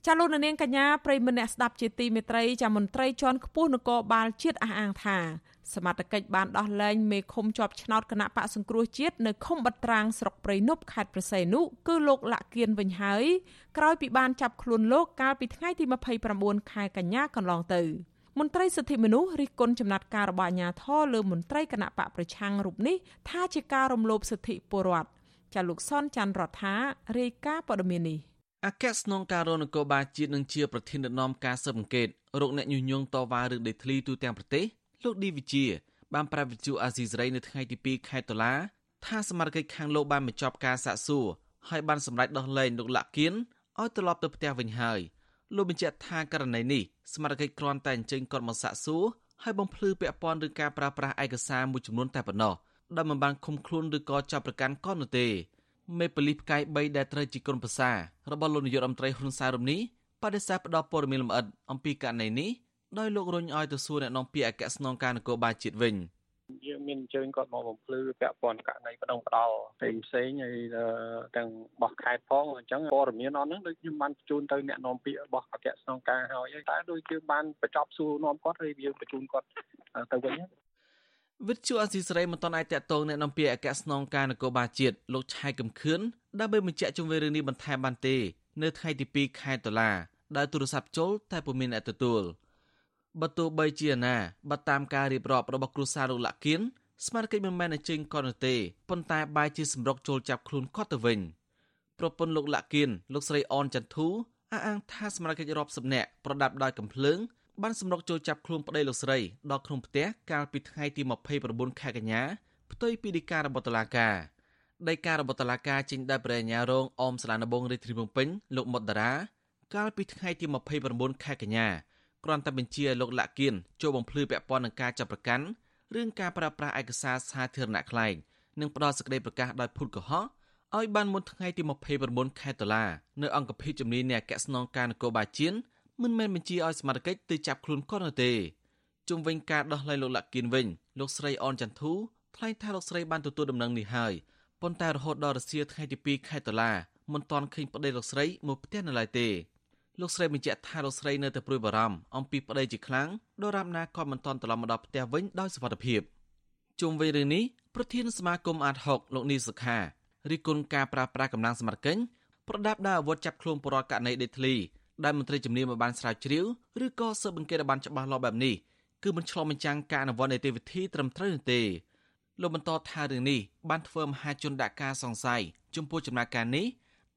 ចាលោកនាងកញ្ញាប្រិមម្នាក់ស្ដាប់ជាទីមេត្រីចាមន្ត្រីជាន់ខ្ពស់នគរបាលជាតិអះអាងថាសមត្ថកិច្ចបានដោះលែងមេឃុំជាប់ឆ្នោតគណៈបកសង្គ្រោះជាតិនៅឃុំបាត់ត្រាងស្រុកព្រៃនប់ខេត្តប្រស័យនុគឺលោកលាក់គៀនវិញហើយក្រោយពីបានចាប់ខ្លួនលោកកាលពីថ្ងៃទី29ខែកញ្ញាកន្លងទៅមន្ត្រីសិទ្ធិមនុស្សរិះគន់ចំណាត់ការរបស់អាជ្ញាធរលើមន្ត្រីគណៈបកប្រឆាំងរូបនេះថាជាការរំលោភសិទ្ធិពលរដ្ឋចាលោកសនច័ន្ទរដ្ឋារាយការណ៍ព័ត៌មាននេះ អគ្គស្នងការរនគរបាលជាតិនឹងជាប្រធានដឹកនាំការស៊ើបអង្កេតរោគអ្នកញុះញង់តវ៉ារឿងដីធ្លីទូទាំងប្រទេសលោកឌីវិជាបានប្រាប់វិទ្យុអាស៊ីសេរីនៅថ្ងៃទី2ខែតុលាថាសមាជិកខាងលោកបានបញ្ចប់ការសាកសួរហើយបានសម្រេចដោះលែងលោកលាក់គៀនឲ្យត្រឡប់ទៅផ្ទះវិញហើយលោកបញ្ជាក់ថាករណីនេះសមាជិកគ្រាន់តែអញ្ជើញគាត់មកសាកសួរហើយបំភ្លឺពាក់ព័ន្ធនឹងការប្រើប្រាស់ឯកសារមួយចំនួនតែប៉ុណ្ណោះដែលមិនបានឃុំខ្លួនឬក៏ចាប់ប្រកាន់ក៏នោះទេ មេប៉ូលីសផ្កាយ3ដែលត្រូវជាគុណប្រសារបស់លោកនាយករដ្ឋមន្ត្រីហ៊ុនសែនរំនេះបដិសេធផ្ដល់ព័ត៌មានលម្អិតអំពីករណីនេះដោយលោករញឲ្យទៅសួរអ្នកនាំពាក្យអគ្គស្នងការនគរបាលជាតិវិញយើងមានអញ្ជើញគាត់មកបំភ្លឺពាក់ព័ន្ធករណីបដងបដោផ្សេងផ្សេងហើយទាំងបោះខេតផងអញ្ចឹងព័ត៌មានអត់ហ្នឹងដូចខ្ញុំបានបញ្ជូនទៅអ្នកនាំពាក្យរបស់អគ្គស្នងការហើយតែដូចយើងបានបញ្ចប់សួរនាំគាត់ហើយយើងបញ្ជូនគាត់ទៅវិញ វិទ្យុអស៊ីសេរីមិនទាន់អាចតាក់ទងអ្នកនាំពាក្យអគ្គស្នងការនគរបាលជាតិលោកឆៃកំខឿនដើម្បីបញ្ជាក់ជុំវិញរឿងនេះបន្ថែមបានទេ នៅថ្ងៃទី2ខែតុលាដែលទូរស័ព្ទចូលតែពុំមានអ្នកទទួល។បើទោះបីជាណាបើតាមការរៀបរាប់របស់គ្រួសារលោកលាក់គៀនស្មារតីមិនមែនតែចេញគាត់នោះទេប៉ុន្តែបែរជាសម្រុកចូលចាប់ខ្លួនគាត់ទៅវិញប្រពន្ធលោកលាក់គៀនលោកស្រីអនចន្ទធូអះអាងថាស្មារតីរាប់សិបនាក់ប្រដាប់ដោយកំភ្លើង បានសម្រុកចូលចាប់ខ្លួនប្តីលោកស្រីដល់ក្នុងផ្ទះកាលពីថ្ងៃទី29ខែកញ្ញាផ្ទុយពីដីការបស់តុលាការដីការបស់តុលាការចេញដោយព្រះអាជ្ញារងអមសាលាដំបងរាជធានីភ្នំពេញលោកមុតតារាកាលពីថ្ងៃទី29ខែកញ្ញាគ្រាន់តែបញ្ជាឲ្យលោកលាក់គៀនចូលបំភ្លឺពាក់ព័ន្ធនឹងការចាប់ប្រកាន់រឿងការប្រើប្រាស់ឯកសារសាធារណៈក្លែងនិងផ្ដល់សេចក្តីប្រកាសដោយភូតកុហកឲ្យបានមុនថ្ងៃទី29ខែតុលានៅអង្គភិបជំនាញនៃអគ្គស្នងការនគរបាលជាតិ មិនមែនបញ្ជាឲ្យសមាជិកទៅចាប់ខ្លួនគាត់នោះទេជុំវិញការដោះលែងលោកលាក់គៀនវិញលោកស្រីអនចន្ទធូថ្លែងថាលោកស្រីបានទទួលដំណឹងនេះហើយប៉ុន្តែរហូតដល់រសៀលថ្ងៃទី2ខែតុលាមិនទាន់ឃើញប្តីលោកស្រីមកផ្ទះនៅឡើយទេលោកស្រីបញ្ជាក់ថាលោកស្រីនៅតែព្រួយបារម្ភអំពីប្តីជាខ្លាំងដរាបណាក៏មិនទាន់ត្រឡប់មកដល់ផ្ទះវិញដោយសុវត្ថិភាពជុំវិញរឿងនេះប្រធានសមាគមអាត6លោកនីសុខារិះគន់ការប្រើប្រាស់កម្លាំងសមត្ថកិច្ចប្រដាប់ដោយអាវុធចាប់ខ្លួនបរិវត្តករណីដេតធ្លី ដែលមន្ត្រីជំនាញមិនបានស្រាវជ្រាវឬក៏ស៊ើបអង្កេតឲ្យបានច្បាស់លាស់បែបនេះគឺមិនឆ្លុះបញ្ចាំងការអនុវត្តនីតិវិធីត្រឹមត្រូវនោះទេលោកបន្តថារឿងនេះបានធ្វើមហាជនដាក់ការសង្ស័យចំពោះចំណាក់ការនេះ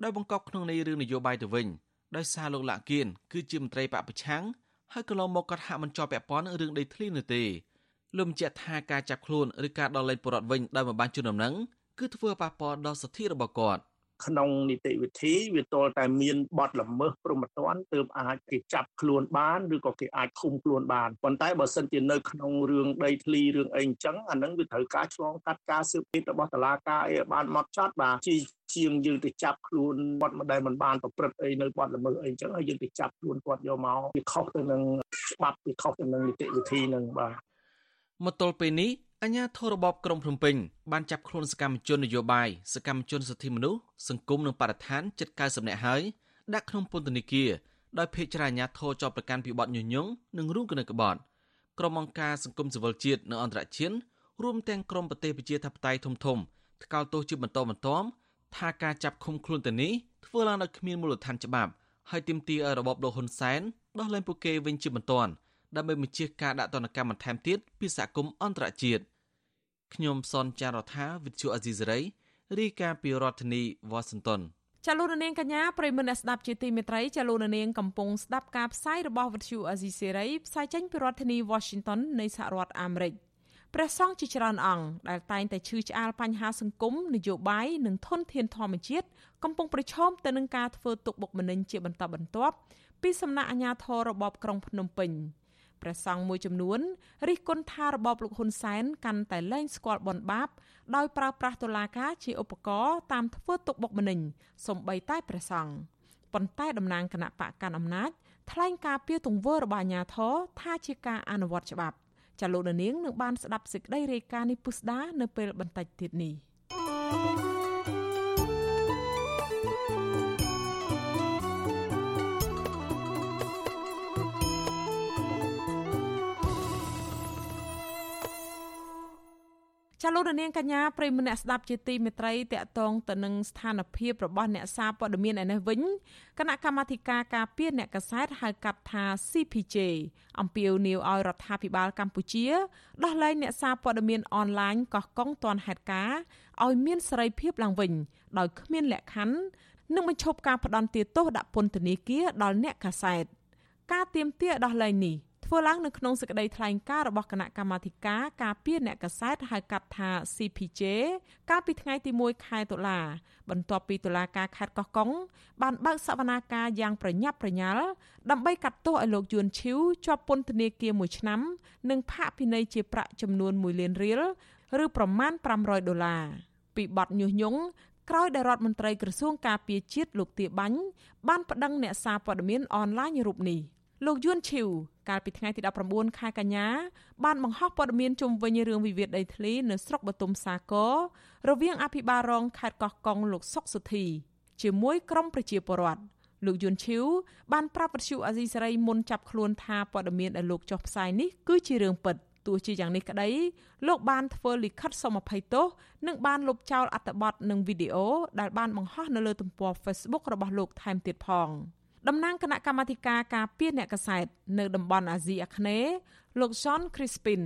ដោយបង្កប់ក្នុងន័យរឿងនយោបាយទៅវិញដោយសារលោកលាក់គៀនគឺជាមន្ត្រីបពប្រឆាំងហើយកន្លងមកគាត់ហាក់មិនជាប់ពាក់ព័ន្ធរឿងដីធ្លីនោះទេលោកបញ្ជាក់ថាការចាប់ខ្លួនឬការដោះលែងពលរដ្ឋវិញដោយមិនបានជូនដំណឹងគឺធ្វើប៉ះពាល់ដល់សិទ្ធិរបស់គាត់។ ក្នុងនីតិវិធីវាទល់តែមានបទល្មើសព្រហ្មទណ្ឌទើបអាចគេចាប់ខ្លួនបានឬក៏គេអាចឃុំខ្លួនបានប៉ុន្តែបើសិនជានៅក្នុងរឿងដីធ្លីរឿងអីអញ្ចឹងអានឹងវាត្រូវការឆ្លងកាត់ការស៊ើបអង្កេតរបស់តុលាការអីឲ្យបានមកចត់បាទជាជាងយើងទៅចាប់ខ្លួនគាត់មិនដែលមិនបានប្រព្រឹត្តអីនៅបទល្មើសអីអញ្ចឹងហើយយើងទៅចាប់ខ្លួនគាត់យកមកវាខុសទៅនឹងច្បាប់វាខុសទៅនឹងនីតិវិធីនឹងបាទមកទល់ពេលនេះអ ញ្ញាធររបបក្រុងភ្នំពេញបានចាប់ខ្លួនសកម្មជននយោបាយសកម្មជនសិទ្ធិមនុស្សសង្គមនិងបរិស្ថានជិត90នាក់ហើយដាក់ក្នុងពន្ធនាគារដោយភេកច្រាអញ្ញាធរជាប់ប្រកាន់ពីបទញុះញង់និងរួមគណិតក្បត់ក្រុមអង្គការសង្គមស៊ីវិលជាតិនិងអន្តរជាតិរួមទាំងក្រុមប្រទេសប្រជាធិបតេយ្យធំធំថ្កោលទោសជាបន្តបន្ទាប់ថាការចាប់ឃុំខ្លួនទៅនេះធ្វើឡើងដោយគ្មានមូលដ្ឋានច្បាប់ហើយទាមទារឲ្យរបបលោកហ៊ុនសែនដោះលែងពួកគេវិញជាបន្ទាន់ដើម្បីបញ្ជាការដាក់ទណ្ឌកម្មបន្ថែមទៀតពីសហគមន៍អន្តរជាតិ ខ្ញុំសនចាររថាវិទ្យុអេស៊ីសេរីរាយការណ៍ពីរដ្ឋធានីវ៉ាស៊ីនតោនចលនានាងកញ្ញាប្រិមមអ្នកស្ដាប់ជាទីមេត្រីចលនានាងកំពុងស្ដាប់ការផ្សាយរបស់វិទ្យុអេស៊ីសេរីផ្សាយចេញពីរដ្ឋធានី Washington នៃសហរដ្ឋអាមេរិកព្រះសង្ឃជាច្រើនអង្គដែលតែងតែឈឺឆ្អាលបញ្ហាសង្គមនយោបាយនិងធនធានធម្មជាតិកំពុងប្រឈមទៅនឹងការធ្វើទុកបុកម្នេញជាបន្តបន្ទាប់ពីសំណាក់អាជ្ញាធររបបក្រុងភ្នំពេញ។ ព្រះសង្ឃមួយចំនួនរិះគន់ថារបបលោកហ៊ុនសែនកាន់តែលែងស្គាល់បនបាប ដោយប្រើប្រាស់តុលាការជាឧបករណ៍តាមធ្វើទុកបុកម្នេញសំបីតែព្រះសង្ឃប៉ុន្តែតំណាងគណៈបកកាន់អំណាចថ្លែងការពីទង្វើរបស់អាជ្ញាធរថាជាការអនុវត្តច្បាប់ចាលោកនាងនឹងបានស្ដាប់សេចក្តីរាយការណ៍នេះពុស្ដានៅពេលបន្តិចទៀតនេះ ចាលោករនាងកញ្ញាប្រិមនៈស្ដាប់ជាទីមេត្រីតកតងទៅនឹងស្ថានភាពរបស់អ្នកសារព័ត៌មានឯនេះវិញគណៈកម្មាធិការការពារអ្នកកសែតហៅកាត់ថា CPJ អំពាវនាវឲ្យរដ្ឋាភិបាលកម្ពុជាដោះលែងអ្នកសារព័ត៌មានអនឡាញកោះកុងទាន់ហេតុការឲ្យមានសេរីភាពឡើងវិញដោយគ្មានលក្ខខណ្ឌនិងបញ្ឈប់ការផ្ដន់ទោសដាក់ពន្ធនាគារដល់អ្នកកសែតការទៀមទាដោះលែងនេះ ធ្វើឡើងនៅក្នុងសេចក្តីថ្លែងការណ៍របស់គណៈកម្មាធិការការពារអ្នកកសែតហៅកាត់ថា CPJ កាលពីថ្ងៃទី1ខែតុលាបន្ទាប់ពីតុលាការខេត្តកោះកុងបានបើកសវនាការយ៉ាងប្រញាប់ប្រញាល់ដើម្បីកាត់ទោសឲ្យលោកយួនឈីវជាប់ពន្ធនាគារ1ឆ្នាំ និងផាកពិន័យជាប្រាក់ចំនួន1លានរៀលឬប្រមាណ500ដុល្លារពីបទញុះញង់ក្រោយដែលរដ្ឋមន្ត្រីក្រសួងការពារជាតិលោកទាបាញ់បានប្តឹងអ្នកសារព័ត៌មានអនឡាញរូបនេះ លោកយួនឈីវកាលពីថ្ងៃទី19ខែកញ្ញាបានបង្ហោះព័ត៌មានជុំវិញរឿងវិវាទដីធ្លីនៅស្រុកបទុមសាគររវាងអភិបាលរងខេត្តកោះកុងលោកសុកសុធីជាមួយក្រុមប្រជាពលរដ្ឋលោកយុនឈីវបានប្រាប់វិទ្យុអាស៊ីសេរីមុនចាប់ខ្លួនថាព័ត៌មានដែលលោកចុះផ្សាយនេះគឺជារឿងពិតទោះជាយ៉ាងនេះក្តីលោកបានធ្វើលិខិតសុំអភ័យទោសនិងបានលុបចោលអត្ថបទនិងវីដេអូដែលបានបង្ហោះនៅលើទំព័រ Facebook របស់លោកថែមទៀតផង។ តំណាងគណៈកម្មាធិការការពារអ្នកកសែតនៅតំបន់អាស៊ីអាគ្នេយ៍លោក Sean Crispin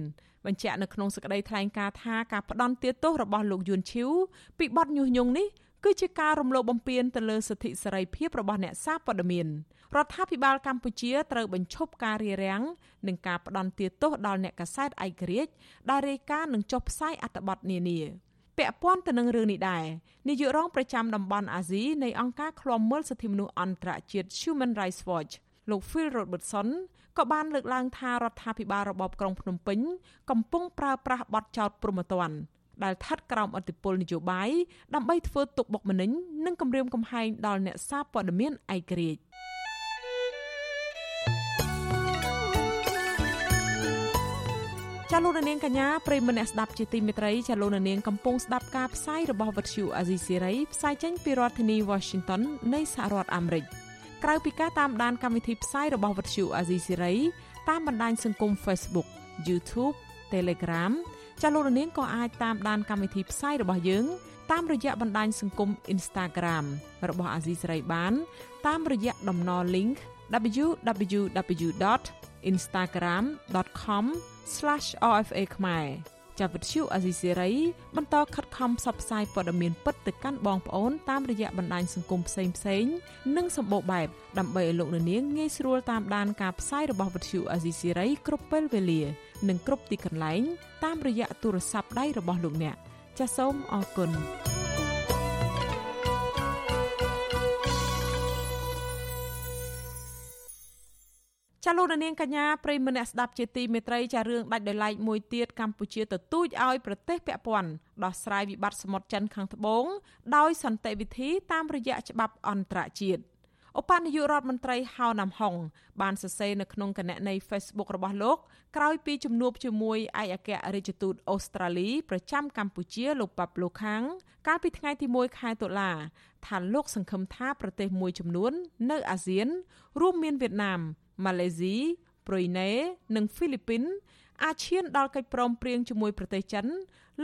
បញ្ជាក់នៅក្នុងសេចក្តីថ្លែងការណ៍ថាការផ្ដន់ទាទោសរបស់លោកយួនឈីវពីបទញុះញង់នេះគឺជាការរំលោភបំពានទៅលើសិទ្ធិសេរីភាពរបស់អ្នកសារព័ត៌មានរដ្ឋាភិបាលកម្ពុជាត្រូវបញ្ឈប់ការរារាំងនិងការផ្ដន់ទាទោសដល់អ្នកកសែតឯករាជ្យដែលរាយការណ៍និងចុះផ្សាយអត្ថបទនានា ពាក់ព័ន្ធទៅនឹងរឿងនេះដែរនាយករងប្រចាំតំបន់អាស៊ីនៃអង្គការឃ្លាំមើលសិទ្ធិមនុស្សអន្តរជាតិ Human Rights Watch លោក Phil Robertson ក៏បានលើកឡើងថារដ្ឋាភិបាលរបបក្រុងភ្នំពេញកំពុងប្រើប្រាស់បទចោទប្រមទ័នដែលស្ថិតក្រោមឥទ្ធិពលនយោបាយដើម្បីធ្វើទុកបុកម្នេញនិងគំរាមកំហែងដល់អ្នកសារព័ត៌មានឯករាជ្យ ចាលោកនាងកញ្ញាប្រិមមអ្នកស្ដាប់ជាទីមេត្រីចាលោកនាងកំពុងស្ដាប់ការផ្សាយរបស់វិទ្យុអាស៊ីសេរីផ្សាយចេញពីរដ្ឋធានី Washington នៃសហរដ្ឋអាមេរិកក្រៅពីការតាមដានកម្មវិធីផ្សាយរបស់វិទ្យុអាស៊ីសេរីតាមបណ្ដាញសង្គម Facebook YouTube Telegram ចាលោកនាងក៏អាចតាមដានកម្មវិធីផ្សាយរបស់យើងតាមរយៈបណ្ដាញសង្គម Instagram របស់អាស៊ីសេរីបាន តាមរយៈតំណ link www.instagram.com /rfa ខ្មែរចាប់វិទ្យុអាស៊ីសេរីបន្តខិតខំផ្សព្វផ្សាយព័ត៌មានពិតទៅកាន់បងប្អូនតាមរយៈបណ្ដាញសង្គមផ្សេងផ្សេងនិងសម្បូរបែបដើម្បីឲ្យលោកនាងងាយស្រួលតាមដានការផ្សាយរបស់វិទ្យុអាស៊ីសេរីគ្រប់ពេលវេលា និងគ្រប់ទីកន្លែងតាមរយៈទូរស័ព្ទដៃរបស់លោកអ្នកចាសសូមអរគុណ ចាលោកនាងកញ្ញាប្រិមមអ្នកស្ដាប់ជាទីមេត្រីចារឿងដាច់ដោយឡែកមួយទៀតកម្ពុជាទទូចឲ្យប្រទេសពាក់ព័ន្ធដោះស្រាយវិបត្តិសមុទ្រចិនខាងត្បូងដោយសន្តិវិធីតាមរយៈច្បាប់អន្តរជាតិឧបនាយករដ្ឋមន្ត្រីហៅណាំហុងបានសរសេរនៅក្នុងគណនី Facebook របស់លោកក្រោយពីជំនួបជាមួយឯកអគ្គរដ្ឋទូតអូស្ត្រាលីប្រចាំកម្ពុជាលោកប៉ាប់ឡូខាងកាលពីថ្ងៃទី1ខែតុលាថាលោកសង្ឃឹមថាប្រទេសមួយចំនួននៅអាស៊ាន រួមមានវៀតណាម ម៉ាឡេស៊ីប្រ៊ុយណេនិងហ្វីលីពីនអាចឈានដល់កិច្ចព្រមព្រៀងជាមួយប្រទេសចិន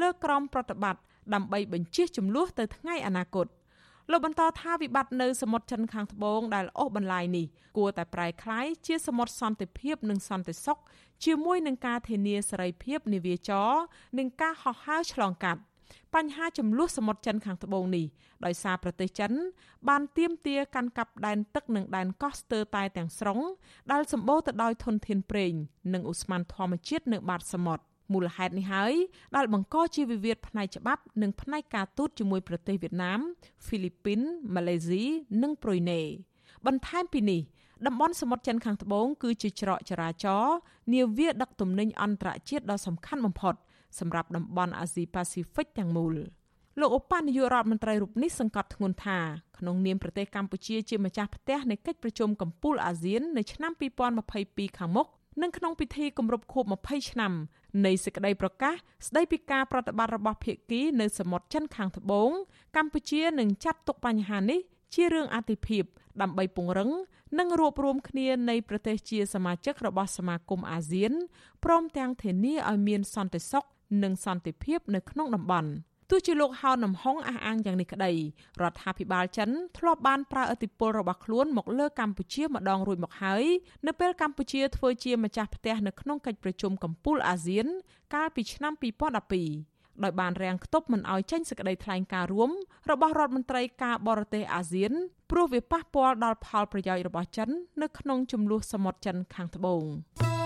លើក្រមប្រតិបត្តិដើម្បីបញ្ជៀសចំនួនទៅថ្ងៃអនាគតលោកបន្តថាវិបត្តិនៅសមុទ្រចិនខាងត្បូងដែលអូសបន្លាយនេះគួរតែប្រែក្លាយជាសមុទ្រសន្តិភាពនិងសន្តិសុខជាមួយនឹងការធានាសេរីភាពនាវាចរនិងការហោះហើរឆ្លងកាត់ បញ្ហាចំនួនសមុទ្រចិនខាងត្បូងនេះដោយសារប្រទេសចិន បានទាមទារកាន់កាប់ដែនទឹកនិងដែនកោះស្ទើរតែទាំងស្រុងដែលសម្បូរទៅដោយធនធានប្រេងនិងឧស្ម័នធម្មជាតិនៅបាតសមុទ្រមូលហេតុនេះហើយដែលបង្កជាវិវាទផ្នែកច្បាប់ និងផ្នែកការទូតជាមួយប្រទេសវៀតណាមហ្វីលីពីនម៉ាឡេស៊ីនិងប្រ៊ុយណេបន្ថែមពីនេះតំបន់សមុទ្រចិនខាងត្បូងគឺជាច្រកចរាចរណ៍នាវាដឹកទំនិញអន្តរជាតិដ៏សំខាន់បំផុត សម្រាប់តំបន់អាស៊ីប៉ាស៊ីហ្វិកទាំងមូលលោកឧបនាយករដ្ឋមន្ត្រីរូបនេះសង្កត់ធ្ងន់ថាក្នុងនាមប្រទេសកម្ពុជាជាម្ចាស់ផ្ទះនៃកិច្ចប្រជុំកំពូលអាស៊ាននៅឆ្នាំ2022ខាងមុខនិងក្នុងពិធីគម្រប់ខួប20ឆ្នាំនៃសេចក្តីប្រកាសស្តីពីការប្រតិបត្តិរបស់ភាគីនៅសមុទ្រចិនខាងត្បូងកម្ពុជានឹងចាត់ទុកបញ្ហានេះជារឿងអាទិភាពដើម្បីពង្រឹង និងរួបរวมគ្នានៃប្រទេសជាសមាជិករបស់សមាគមអាស៊ានព្រមទាំងធានាឲ្យមានសន្តិសុខ និងសន្តិភាពនៅក្នុងតំបន់ទោះជាលោកហៅនំហុងអះអាងយ៉ាងនេះក្តីរដ្ឋាភិបាលចិនធ្លាប់បានប្រើឥទ្ធិពលរបស់ខ្លួនមកលើកម្ពុជាម្ដងរួចមកហើយនៅពេលកម្ពុជាធ្វើជាម្ចាស់ផ្ទះនៅក្នុងកិច្ចប្រជុំកំពូលអាស៊ាន កាលពីឆ្នាំ2012ដោយបានរាំងខ្ទប់មិនឲ្យចេញសេចក្តីថ្លែងការណ៍រួមរបស់រដ្ឋមន្ត្រីការបរទេសអាស៊ានព្រោះវាប៉ះពាល់ដល់ផលប្រយោជន៍របស់ចិន នៅក្នុងចំនួនសមុទ្រចិនខាងត្បូង។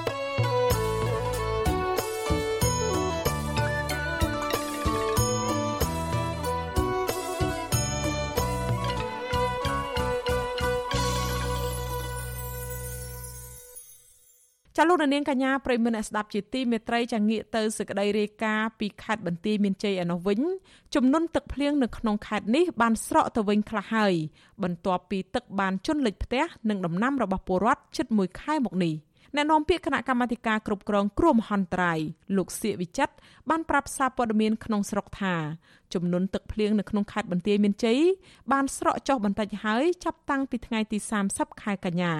ចាលោកនាងកញ្ញាប្រិមមអ្នកស្ដាប់ជាទីមេត្រីចាងាកទៅសេចក្តីរាយការណ៍ពីខេត្តបន្ទាយមានជ័យឯនោះវិញចំនួនទឹកភ្លៀងនៅក្នុងខេត្តនេះបានស្រកទៅវិញខ្លះហើយបន្ទាប់ពីទឹកបានជន់លិចផ្ទះនិងដំណាំរបស់ពលរដ្ឋជិត1ខែមកនេះ អ្នកនាំពាក្យគណៈកម្មាធិការគ្រប់គ្រងគ្រោះមហន្តរាយលោកសៀកវិចិត្របានប្រាប់សារព័ត៌មានក្នុងស្រុកថាចំនួនទឹកភ្លៀងនៅក្នុងខេត្តបន្ទាយមានជ័យបានស្រកចុះបន្តិចហើយចាប់តាំងពីថ្ងៃទី30ខែកញ្ញា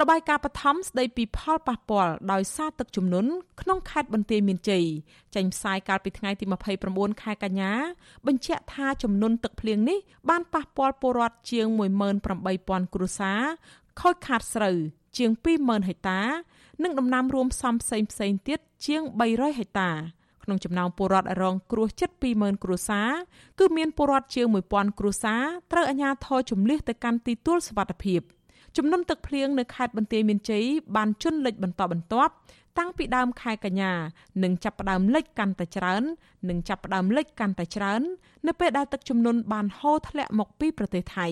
របាយការណ៍បឋមស្ដីពីផលប៉ះពាល់ដោយសារទឹកជំនន់ក្នុងខេត្តបន្ទាយមានជ័យចេញផ្សាយកាលពីថ្ងៃទី29ខែកញ្ញាបញ្ជាក់ថាចំនួនទឹកភ្លៀងនេះបានប៉ះពាល់ពលរដ្ឋជាង18000គ្រួសារខូចខាតស្រូវជាង20000ហិកតា និងដំណាំរួមផ្សំផ្សេងផ្សេងទៀតជាង300ហិកតាក្នុងចំណោមពលរដ្ឋរងគ្រោះជិត20000គ្រួសារគឺមានពលរដ្ឋជាង1000គ្រួសារត្រូវអាជ្ញាធរជំនះទៅកាន់ទីទួលសុវត្ថិភាពចំនួនទឹកភ្លៀងនៅខេត្តបន្ទាយមានជ័យបានជន់លិចបន្តបន្ទាប់តាំងពីដើមខែកញ្ញានឹងចាប់ផ្ដើមលិចកាន់តែច្រើននិងចាប់ផ្ដើមលិចកាន់តែច្រើន នៅពេលដែលទឹកជំនន់បានហូរធ្លាក់មកពីប្រទេសថៃ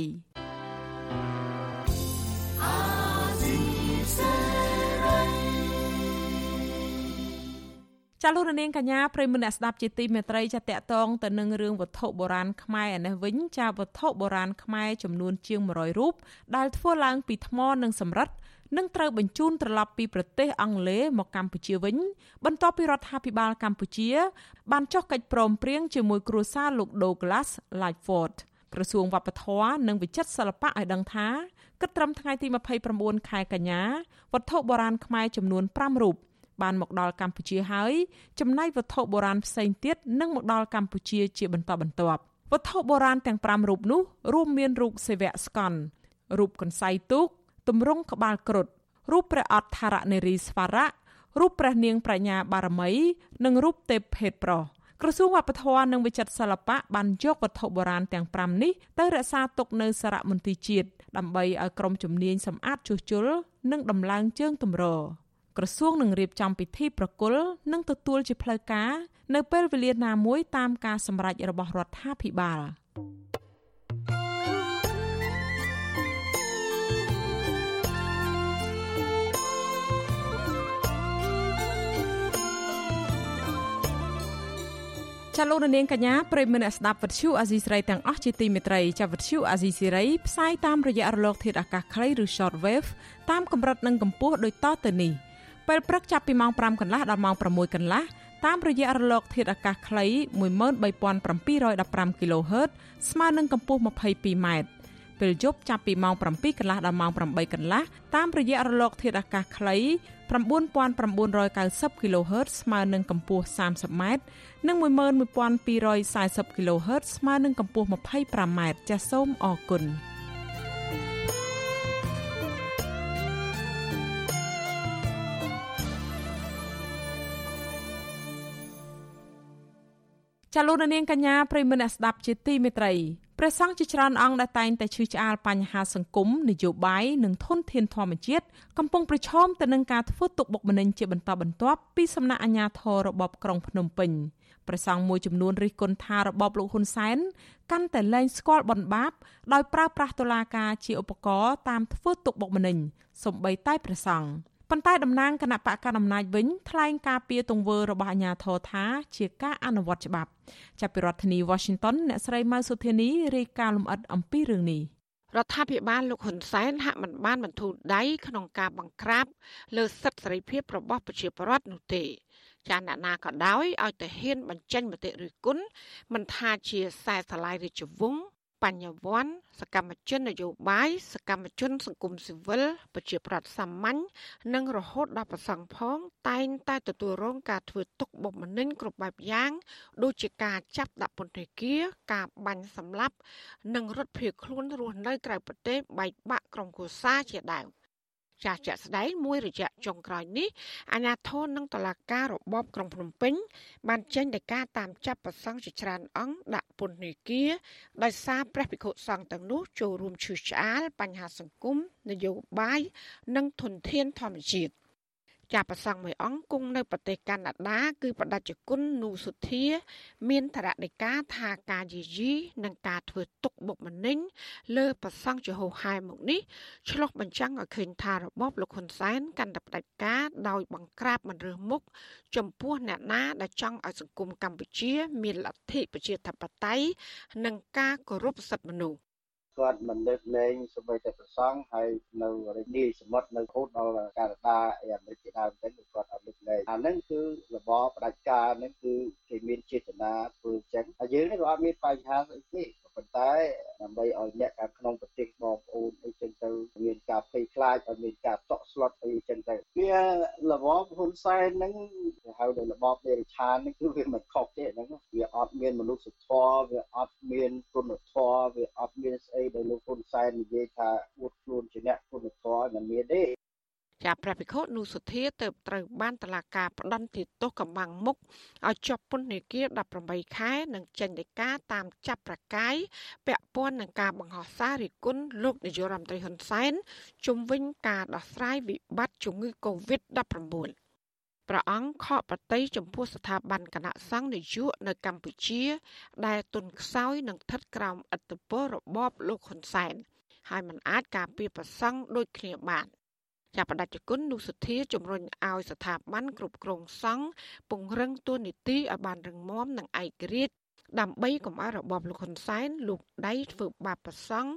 ចាលោករនាងកញ្ញាប្រិមមអ្នកស្ដាប់ជាទីមេត្រីចាតកតងទៅនឹងរឿងវត្ថុបុរាណខ្មែរឯនេះវិញចាវត្ថុបុរាណខ្មែរចំនួនជាង100រូបដែលធ្វើឡើងពីថ្មនិងសំរឹទ្ធនឹងត្រូវបញ្ជូនត្រឡប់ពីប្រទេសអង់គ្លេសមកកម្ពុជាវិញ បន្ទាប់ពីរដ្ឋាភិបាលកម្ពុជា បានចុះកិច្ចព្រមព្រៀងជាមួយគ្រួសារលោក Douglas Lightfoot ក្រសួងវប្បធម៌និងវិចិត្រសិល្បៈឲ្យដឹងថាគិតត្រឹមថ្ងៃទី29ខែកញ្ញាវត្ថុបុរាណខ្មែរចំនួន5រូប បានមកដល់កម្ពុជាហើយចំណែកវត្ថុបុរាណផ្សេងទៀតនឹងមកដល់កម្ពុជាជាបន្តបន្ទាប់វត្ថុបុរាណទាំង5រូបនោះរួមមានរូបសិវៈស្កន្ទរូបកន្សៃទូកទម្រង់ក្បាលគ្រុឌរូបព្រះអដ្ឋរនារីស្វរៈរូបព្រះនាងប្រាជ្ញាបារមី និងរូបទេពភេទប្រុសក្រសួងវប្បធម៌និងវិចិត្រសិល្បៈបានយកវត្ថុបុរាណទាំង5នេះទៅរក្សាទុកនៅសារមន្ទីរជាតិដើម្បីឲ្យក្រុមជំនាញសម្អាតជួសជុលនិងដំឡើងជើងទម្រ ក្រសួងនឹងរៀបចំពិធីប្រគល់និងទទួលជាផ្លូវការនៅពេលវេលាណាមួយតាមការសម្រេចរបស់រដ្ឋាភិបាលចាលោកនាងកញ្ញាប្រិយមិត្តអ្នកស្ដាប់វិទ្យុអាស៊ីសេរីទាំងអស់ជាទីមេត្រីចាវិទ្យុអាស៊ីសេរីផ្សាយតាមរយៈរលកធាតុអាកាសខ្លីឬ shortwave តាមកម្រិតនិងកម្ពស់ដូចតទៅនេះ ពេលព្រឹកចាប់ពីម៉ោង5កន្លះដល់ម៉ោង6កន្លះតាមរយៈរលកធាតុអាកាសខ្លី13715 kHz ស្មើនឹងកម្ពស់ 22m ពេលយប់ចាប់ពីម៉ោង7កន្លះដល់ម៉ោង8កន្លះតាមរយៈរលកធាតុអាកាសខ្លី9990 kHz ស្មើនឹងកម្ពស់ 30m និង11240 kHz ស្មើនឹងកម្ពស់ 25m ចាសសូមអរគុណ ចាលោកនាងកញ្ញាប្រិមមអ្នកស្ដាប់ជាទីមេត្រីព្រះសង្ឃជាច្រើនអង្គដែលតែងតែឈឺឆ្អាលបញ្ហាសង្គមនយោបាយនិងធនធានធម្មជាតិកំពុងប្រឈមទៅនឹងការធ្វើទុកបុកម្នេញជាបន្តបន្ទាប់ពីសំណាក់អាជ្ញាធររបបក្រុងភ្នំពេញព្រះសង្ឃមួយចំនួនរិះគន់ថារបបលោកហ៊ុនសែនកាន់តែលែងស្គាល់បនបាប ដោយប្រើប្រាស់តុលាការជាឧបករណ៍តាមធ្វើទុកបុកម្នេញសម្បីតែព្រះសង្ឃ ប៉ុន្តែតំណាងគណៈបកកណ្ដាលអំណាចវិញថ្លែងការពីទង្វើរបស់អាជ្ញាធរថាជាការអនុវត្តច្បាប់ចាប់ពីរដ្ឋធានី Washington អ្នកស្រីម៉ៅសុធានីរាយការណ៍លម្អិតអំពីរឿងនេះរដ្ឋាភិបាលលោកហ៊ុនសែនហាក់មិនបានបន្ធូរដៃក្នុងការបង្ក្រាបលើសិទ្ធិសេរីភាពរបស់ប្រជាពលរដ្ឋនោះទេចាអ្នកណាក៏ដោយឲ្យតែហ៊ានបញ្ចេញមតិរិះគន់មិនថាជាខ្សែស្រឡាយរាជវង្ស បបញ្ញវន្តសកម្មជននយោបាយសកម្មជន សង្គមស៊ីវិលប្រជាប្រដ្ឋសាមញ្ញនិងរហូតដល់ប្រសង់ផង តែងតែទទួលរងការធ្វើទុកបុកម្នេញគ្រប់បែបយ៉ាង ដូចជាការចាប់ដាក់ពន្ធនាគារការបាញ់សម្លាប់ និងរត់ភៀសខ្លួនរស់នៅក្រៅប្រទេសបែកបាក់ក្រុមគ្រួសារជាដើម ចាស់ជាក់ស្ដែងមួយរយៈចុងក្រោយនេះអាជ្ញាធរនិងតុលាការរបបក្រុងភ្នំពេញ បានចេញដោយការតាមចាប់ប្រសង់ជាច្រើនអង្គដាក់ពន្ធនាគារដោយសារព្រះភិក្ខុសង្ឃទាំងនោះចូលរួមឈឺឆ្អាលបញ្ហាសង្គមនយោបាយនិងធនធានធម្មជាតិ ចាប្រសង់មួយអង្គគង់នៅប្រទេសកាណាដា គឺបដិជគុណនូសុធា មានធរណិកាថាការយាយីនិងការធ្វើទុកបុកម្នេញលើប្រសង់ជាហោហែមកនេះឆ្លុះបញ្ចាំងឲ្យឃើញថារបបលោកហ៊ុនសែនកាន់តែផ្ដាច់ការដោយបង្ក្រាបមិនរើសមុខចំពោះអ្នកណាដែលចង់ឲ្យសង្គមកម្ពុជា មានលទ្ធិប្រជាធិបតេយ្យនិងការគោរពសិទ្ធិមនុស្ស គាត់មិនលើកលែងសម្បីតែប្រសង់ហើយនៅរាជនីសមុទ្រនៅរហូតដល់កាណាដាអីអាមេរិកជាដើមទៅគាត់អត់លើកលែងអាហ្នឹងគឺរបបផ្ដាច់ការហ្នឹងគឺគេមានចេតនាធ្វើចឹងហើយយើងនេះក៏អត់មានបញ្ហាស្អីទេ ប៉ុន្តែដើម្បីឲ្យអ្នកខាងក្នុងប្រទេសបងប្អូនអីចឹងទៅមានការភ័យខ្លាចឲ្យមានការតក់ស្លុតអីចឹងទៅវារបបហ៊ុនសែនហ្នឹងគេហៅថារបបដេរឆានហ្នឹងគឺវាមិនខុសទេហ្នឹងវាអត់មានមនុស្សធម៌វាអត់មានគុណធម៌វាអត់មានស្អីដែលលោកហ៊ុនសែននិយាយថាអួតខ្លួនជាអ្នកគុណធម៌មិនមានទេ ចាព្រះភិក្ខុនុសុធាទៅត្រូវបានតឡាការផ្ដន្ទាទោសកម្បាំងមុខឲ្យជាប់ពន្ធនាគារ18ខែនិងចេញដីកាតាមចាប់ប្រកាយពាក់ព័ន្ធនឹងការបង្ហោះសាររិគុណលោកនាយករដ្ឋមន្ត្រីហ៊ុនសែនជំវិញការដោះស្រាយវិបត្តិជំងឺ Covid-19 ព្រះអង្គខកប្រតិយចំពោះស្ថាប័នគណៈសង្ឃនយោបាយនៅកម្ពុជា ដែលទុនខ្សោយនិងស្ថិតក្រោមឥទ្ធិពលរបបលោកហ៊ុនសែនហើយមិនអាចការពារប្រសង់ដូចគ្នាបាន ចាប់បដិជគុណនុសុធាជំរុញឲ្យស្ថាប័នគ្រប់គ្រងសង្ឃពង្រឹងទួនាទីឲ្យបានរឹងមាំនិងឯករាជ្យដើម្បីកុំឲ្យរបបលោកហ៊ុនសែនលូកដៃធ្វើបាបប្រសង់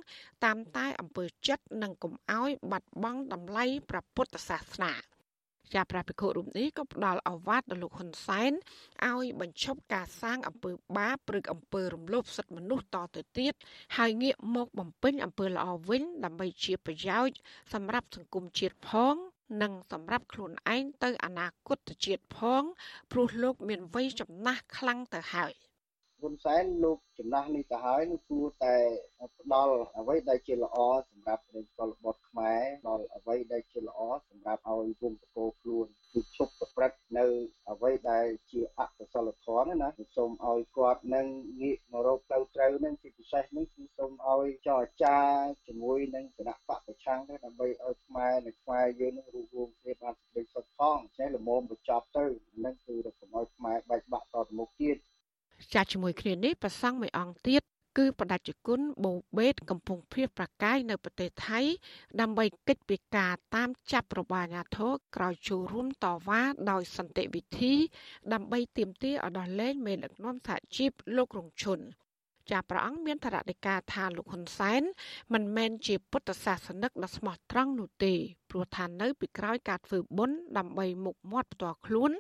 តាមតែអំពើចិត្តនិងកុំឲ្យបាត់បង់តម្លៃព្រះពុទ្ធសាសនា។ ជាព្រះភិក្ខុរូបនេះក៏ផ្ដល់អវាទដល់លោកហ៊ុនសែនឲ្យបញ្ឈប់ការសាងអំពើបាបឬអំពើរំលោភសិទ្ធិមនុស្សតទៅទៀតហើយងាកមកបំពេញអំពើល្អវិញដើម្បីជាប្រយោជន៍សម្រាប់សង្គមជាតិផងនិងសម្រាប់ខ្លួនឯងទៅអនាគតជាតិផងព្រោះលោកមានវ័យចំណាស់ខ្លាំងទៅហើយ ហ៊ុនសែនលោកចំណាស់នេះទៅហើយនឹងគួរតែផ្ដល់អ្វីដែលជាល្អសម្រាប់ប្រជាពលរដ្ឋខ្មែរដល់អ្វីដែលជាល្អសម្រាប់ឲ្យវងតកោខ្លួនគឺឈប់ប្រព្រឹត្តនៅអ្វីដែលជាអកុសលធម៌ណាសូមឲ្យគាត់នឹងងាកមករកផ្លូវត្រូវនឹងជាពិសេសនេះគឺសូមឲ្យចរចាជាមួយនឹងគណៈបកប្រឆាំងទៅដើម្បីឲ្យខ្មែរនិងខ្មែរយើងនឹងរួមរួមគ្នាបានសេចក្តីសុខផងចេះល្មមបញ្ចប់ទៅនឹងគឺរកុំឲ្យខ្មែរបែកបាក់តទៅមុខទៀត ចាស់ជាមួយគ្នានេះប្រសង់មួយអង្គទៀតគឺបដិជគុណបូបេតកំពុងភៀសប្រកាយនៅប្រទេសថៃ ដើម្បីកិច្ចពីការតាមចាប់របស់អាញាធរក្រោយចូលរួមតវ៉ាដោយសន្តិវិធី ដើម្បីទាមទារឲ្យដោះលែងមេដឹកនាំសហជីពលោករងឈុន ចាព្រះអង្គមានធរណិកាថាលោកហ៊ុនសែនមិនមែនជាពុទ្ធសាសនិកដ៏ស្មោះត្រង់នោះទេព្រោះថានៅពីក្រោយការធ្វើបុណ្យដើម្បីមុខមាត់ផ្ទាល់ខ្លួន